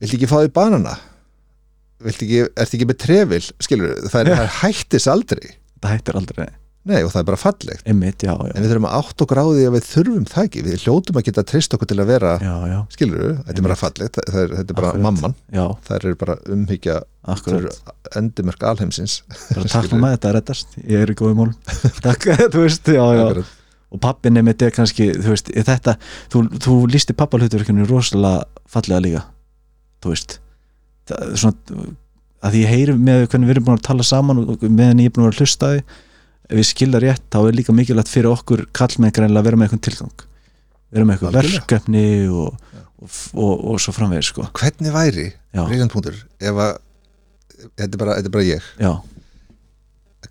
viltu ekki fá því banana? Viltu ekki, ertu ekki með trefil? Skilur, það er, það er hættis aldrei. Það hættir aldrei nei og það er bara fallegt. Einmitt, já, já, en við þurfum að átt á því að við þurfum það ekki. Við hljótum að geta trist okkur til að vera já, já, skilur, þetta er bara fallegt. Það, er, þetta er bara Akkurat. mamman, já, það er bara umhyggja. Endimörk alheimsins. Takk skilurðu. með þetta að reddast. Ég er í góðum mólum takk, þú veist, já, já. Akkurat. og pappin er með þetta kannski, þú veist, þetta þú, þú lísti pappalhutverkinu rosalega fallega líka. Þú veist það, er svona, að ég heyri með hvernig við erum búin að tala saman og meðan ég er búin að hlusta því ef við skilda rétt, þá er líka mikilvægt fyrir okkur kallmenn greinlega að vera með eitthvað tilgang. Vera með eitthvað verkefni og, og, og, og svo framvegir sko. hvernig væri, briljant punktur ef að þetta er bara, þetta er bara ég. Já,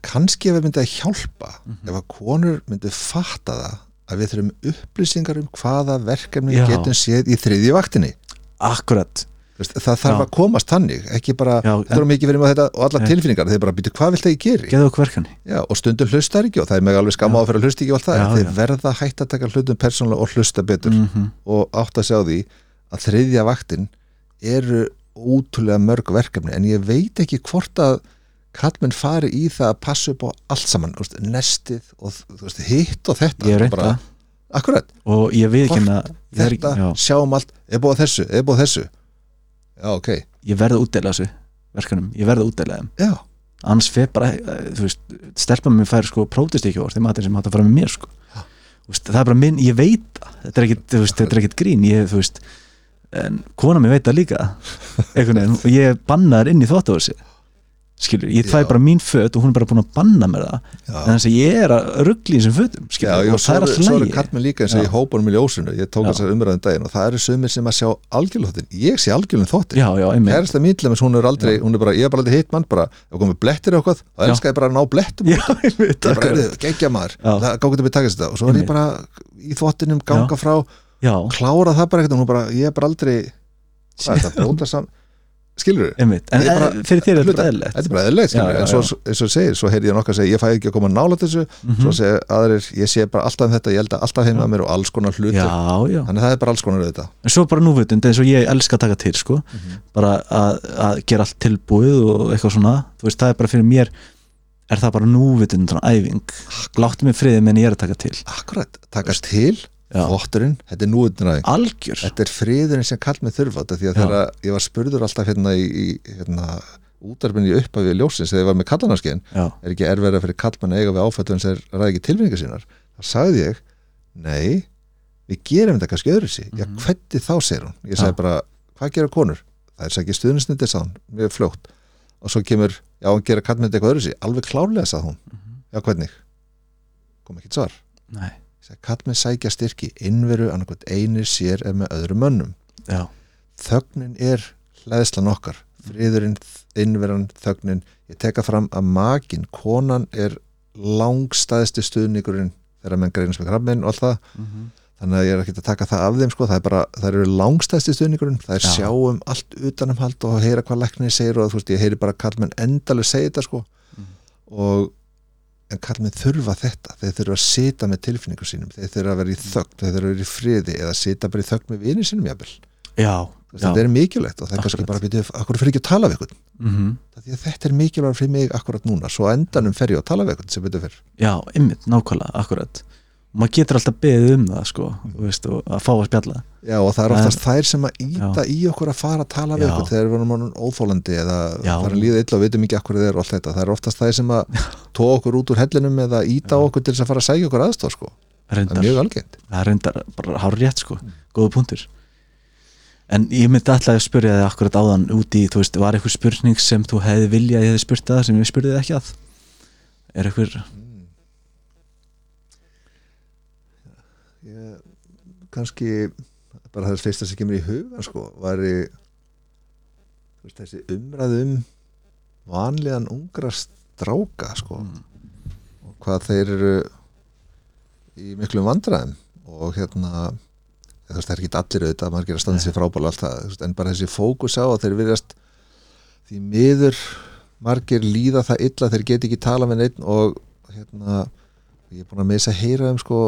kannski ef við myndið að hjálpa Mhm. ef að konur myndið fatta það að við þurfum upplýsingar um hvaða verkefni við getum séð í þriðju vaktinni. Akkurat það þarf Já. að komast þannig ekki bara, þetta er mikið verið með þetta og alla tilfinningar, þeir bara býtu hvað vilt það ég geri? Já, og stundum hlustar ekki og það er mig alveg skamma á að fyrir að hlusta ekki og allt það, en þeir verða hætta að taka hlutum persónulega og hlusta betur mm og átt að sjá því að þriðja vaktin eru ótrúlega mörg verkefni en ég veit ekki hvort að kallmenn fari í það að passa upp á allt saman, veist, nestið og veist, hitt og þetta ég það akkurat, að þetta, sjáum allt er búið þessu, er búið að þessu já, ok, ég verði að útdeila þessu verkanum, ég verði að útdeila þeim. Já. Annars fer bara, eh, þú veist stelpa mér fær sko prótistíkju orð þeim matur sem hægt að fara með mér sko. Þú veist, það er bara minn, ég veit það. Þetta er ekkit, veist, þetta er ekkit grín. Ég, þú veist, en kona mér veit það líka. Veginn, og ég banna þær inn í þóttahúsi skilur, ég Já. bara mín föt og hún er bara búin að banna mér það. Já. en þess að ég er að ruggli í þessum fötum Já, skilur, já, og svo það er alltaf svo eru lægi kallmenn líka eins og Já. í hópunum í ljósinu. Ég tók Já. þessar umræðin daginn og það eru sumir sem að sjá algjörlega þáttin ég sé algjörlega já, já, einmitt. Kærasta mín til þess hún er aldrei, hún er bara, ég er bara aldrei hitt mann bara, ef komið blettir eða eitthvað þá Já. elska ég bara að ná blettum. Já, einmitt, ég bara, er geggja maður, Já. það gáði þetta. Takast skilur þau, en bara- fyrir þér er þetta eðlilegt. Þetta er bara eðlilegt skilur já, en svo, eins og segir, svo heyrði ég nokkað að segja ég fæ ekki að koma nála þessu, Mhm. svo segir aðrir ég sé bara alltaf um þetta, ég held að alltaf heima mér og alls konar hlutir, já, já, þannig að það er bara alls konar auðvitað. En svo bara núvitund eins og ég elska að taka til sko, bara að, gera allt tilbúið og eitthvað svona. Þú veist, það er bara fyrir mér er það bara núvitund æfing, láttu mig friðið menn ég er að taka til. Akkurat, takast til. Þvotturinn þetta er núutnæðing algjör, þetta er friðurinn sem kall með þurfa þetta því að þegar ég var spurður alltaf hérna í, í hérna, útarfinni upp af við ljósins þegar ég var með kallanarskinn já, er ekki erverða fyrir kallmann eiga við áfættum sem ræði ekki tilfinningar sínar? Þá sagði ég, nei við gerum þetta kannski öðru sig já, Mhm. hvernig þá? segir hún, ég sagði Já. bara hvað gera konur, það er sækja stuðnisnindi sá hún, mjög fljótt. Og svo kemur, já, hún gera kallmann eitthvað öðru sig alveg klárlega, sagði hún, Mhm. já, nei, kallmenn sækja styrki innveru annarkvæmt einir sér eða með öðrum mönnum. Já, þögnin er hlæðslan okkar. Friðurinn, innveran, þögnin. Ég teka fram að makin konan er langstæðsti stuðningurinn þegar menn greinast með krabbin og allt það, Mhm. þannig að ég er ekki að taka það af þeim sko, það er bara, það eru langstæðsti stuðningurinn. Það er Já. sjáum allt utanumhald og heyra hvað læknir segir og þú veist, ég heyri bara kallmenn endalega segja þetta sko. Mhm. og en kallmenn þurfa þetta. Þeir þurfa að sita með tilfinningum sínum. Þeir þurfa að vera í þögn, þeir þurfa að vera í friði eða sita bara í þögn með vinið sínum jafnvel. Já, Þú veist, já. þetta er mikilvægt og það er kannski bara byrjuð, akkur fyrir ekki að tala við Mhm. því að þetta er mikilvægt fyrir mig akkurat núna. Svo endanum fer ég að tala við ykkur sem byrjuð fyrr. Já, ymmit, nákvæmlega, akkurat og maður getur alltaf beðið um það sko, þú veist, og að fá að spjalla já og það er Það oftast þær sem að íta í okkur að fara að tala við Já. ykkur þegar við erum óþólandi eða Já. að líða illa og veitum ekki akkur þeir og allt þetta. Það er oftast þær sem að tóa okkur út úr hellinum eða íta okkur til þess að fara að segja okkur aðstof sko. það reyndar, er mjög algengt. Það reyndar bara hár rétt sko, góða punktur. En ég myndi alltaf að spyrja þig akkurat áðan úti, þú veist, var eitthvað spurning sem þú hefði viljað að ég hefði spurt það sem ég spurði þig ekki að? Er eitthvað, ég, kannski bara það fyrsta sem kemur í hugan sko, væri þú veist, þessi umræð um vanlegan ungra stráka sko, og hvað þeir eru í miklum vandræðum. Og hérna það er ekki allir auðvitað, maður að standa sér frábæla allt það, þú veist, en bara þessi fókus á að þeir virðast því miður margir líða það illa þeir geti ekki tala með neitt og hérna, ég er búin að þess að heyra um sko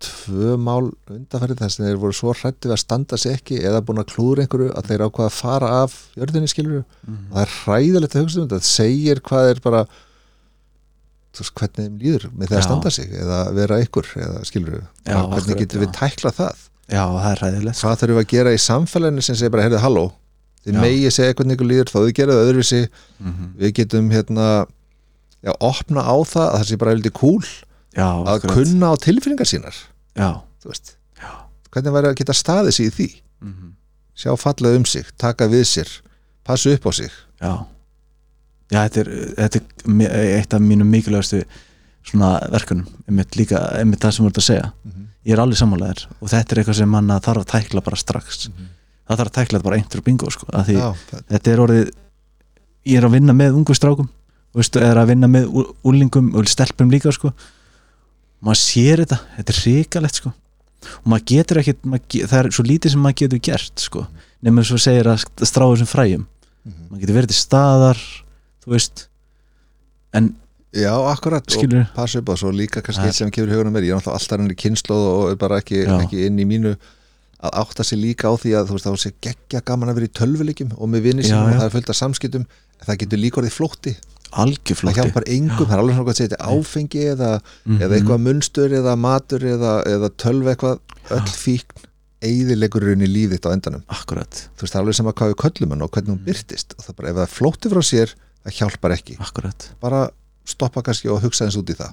tvö mál undanfærið þess að þeir voru svo hrættið að standa sig ekki eða búin að klúður einhverju að þeir ákvaða að fara af jörðinni skilur Mhm. og það er hræðilegt að hugsa um þetta það segir hvað er bara veist, hvernig þeim líður með því að standa sig eða vera ykkur eða skilur Já, hvernig getum við já. tæklað það já, það er ræðilegt sko. hvað þurfum við að gera í samfélaginu sem segir bara, heyrðu, halló þið megið segja hvernig ykkur líður þó þið gera það öðruvísi Mhm. við getum hérna já, opna á það að það sé bara heldur cool já, að akkurat. kunna á tilfinningar sínar. Já, þú veist, já. Hvernig væri að geta staðið sig í því? Mhm. sjá fallega um sig, taka við sér passa upp á sig. Já, já þetta, er, þetta er eitt af mínum mikilvægastu svona verkunum einmitt líka, einmitt það sem þú ert að segja. Ég er alveg sammálaðir og þetta er eitthvað sem mann þarf að tækla bara strax. Það þarf að tækla þetta bara eintur bingo sko, að því þetta er orðið ég er að vinna með ungu strákum og er að vinna með úlingum og stelpum líka sko maður sér þetta, þetta er hrikalegt sko. Og maður getur ekkit maður, það er svo lítið sem maður getur gert sko. Svo segir að st- strá þessum fræjum. Mhm. maður getur verið til staðar þú veist. En já, akkurat Skilurðu? og passa upp á svo líka kannski eitt sem kemur hugunum mér ég er náttúrulega alltaf henni kynnslóð og er bara ekki, ekki inn í mínu að átta sig líka á því að þú veist þá sé geggja gaman að vera í tölvuleikjum og með vinni Já, sínum og það er fullt af samskiptum það getur líka orðið flótti algjör það hjálpar engum, það er alveg svona hvað að setja áfengi eða, Mhm. eða eitthvað munstur eða matur eða, eða tölv eitthvað öll fíkn eigðilegurinn í lífið þitt á endanum. Akkurat, þú veist það er alveg sem að hvað við köllum hann og hvernig hún byrtist og það bara, ef það flótti frá sér það hjálpar ekki, akkurat. Bara stoppa kannski og hugsa eins út í það.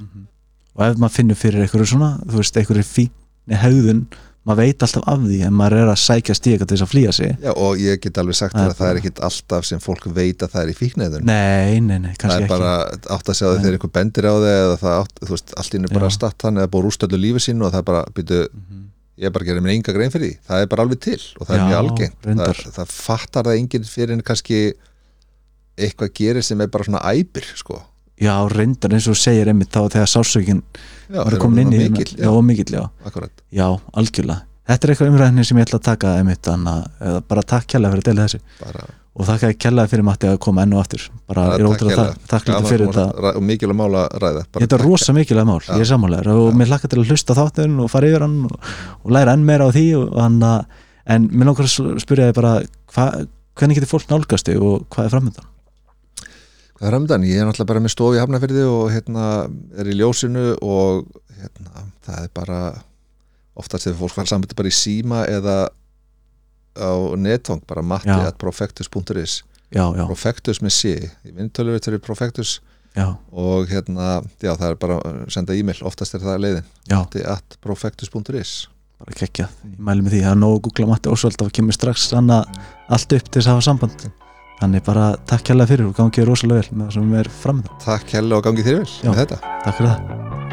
Og ef maður finnur fyrir einhverju svona þú veist, einhverju fínni hegðun maður veit alltaf af því en maður er að sækja stíka til þess að flýja sig Já, og ég get alveg sagt Það er þér að það er ekkit alltaf sem fólk veit að það er í fíknæðun nei, nei, nei, það kannski er bara átt að það Nei. þegar einhver bendir á þig eða það átt, þú veist, allt inn er bara Já. statt hann eða búið rústöldlu lífi sínu og það er bara byrju, ekki Mhm. ég er bara að gera mér enga grein fyrir því það er bara alveg til og það er Já, mjög algengt það, það fattar það enginn fyrir en kannski eitthvað gerir sem er bara svona æpir sko. Já, reyndar eins og segir einmitt þá þegar sásökin já, var komin inn í orðnir mikill, já, mikill, já, akkurat. Já, algjörlega. Þetta er eitthvað umræðinni sem ég ætla að taka einmitt annað, bara takk kjærlega fyrir að deila þessu. Bara, og ég kjærlega fyrir Matti að koma enn og aftur. Bara Bara er takk ótrúlega þakkláttur gaman fyrir þetta. og mikilvæg mál að ræða. Bara Þetta er takk. rosa mikilvæg mál, ég er sammálaður og mér hlakka til að hlusta þáttun og fara yfir hann og, og læra enn meira á því og hann að, en mér langar að spyrja þig bara hva, hvernig getur fólk nálgast þig og hvað er framöndan? Hvað er ramdan? Ég er náttúrulega bara með stofi í Hafnafyrði og hérna er í ljósinu og hérna, það er bara oftast þegar fólk var sambandi bara í síma eða á netvang, bara matti Já. at profectus.is profectus með C, í vindtölu þetta er profectus. Já, og hérna, já það er bara að senda e-mail, oftast er það leiðin. Matti at profectus.is bara geggjað. Ég mæli með því, það er nóg að googla Ósvöld og kemur strax hann að allt upp til þess að hafa samband þannig bara takk kjærlega fyrir og gangi þér rosalega vel með það sem er framöndan Takk hella og gangi þér vel Já. með þetta Takk fyrir það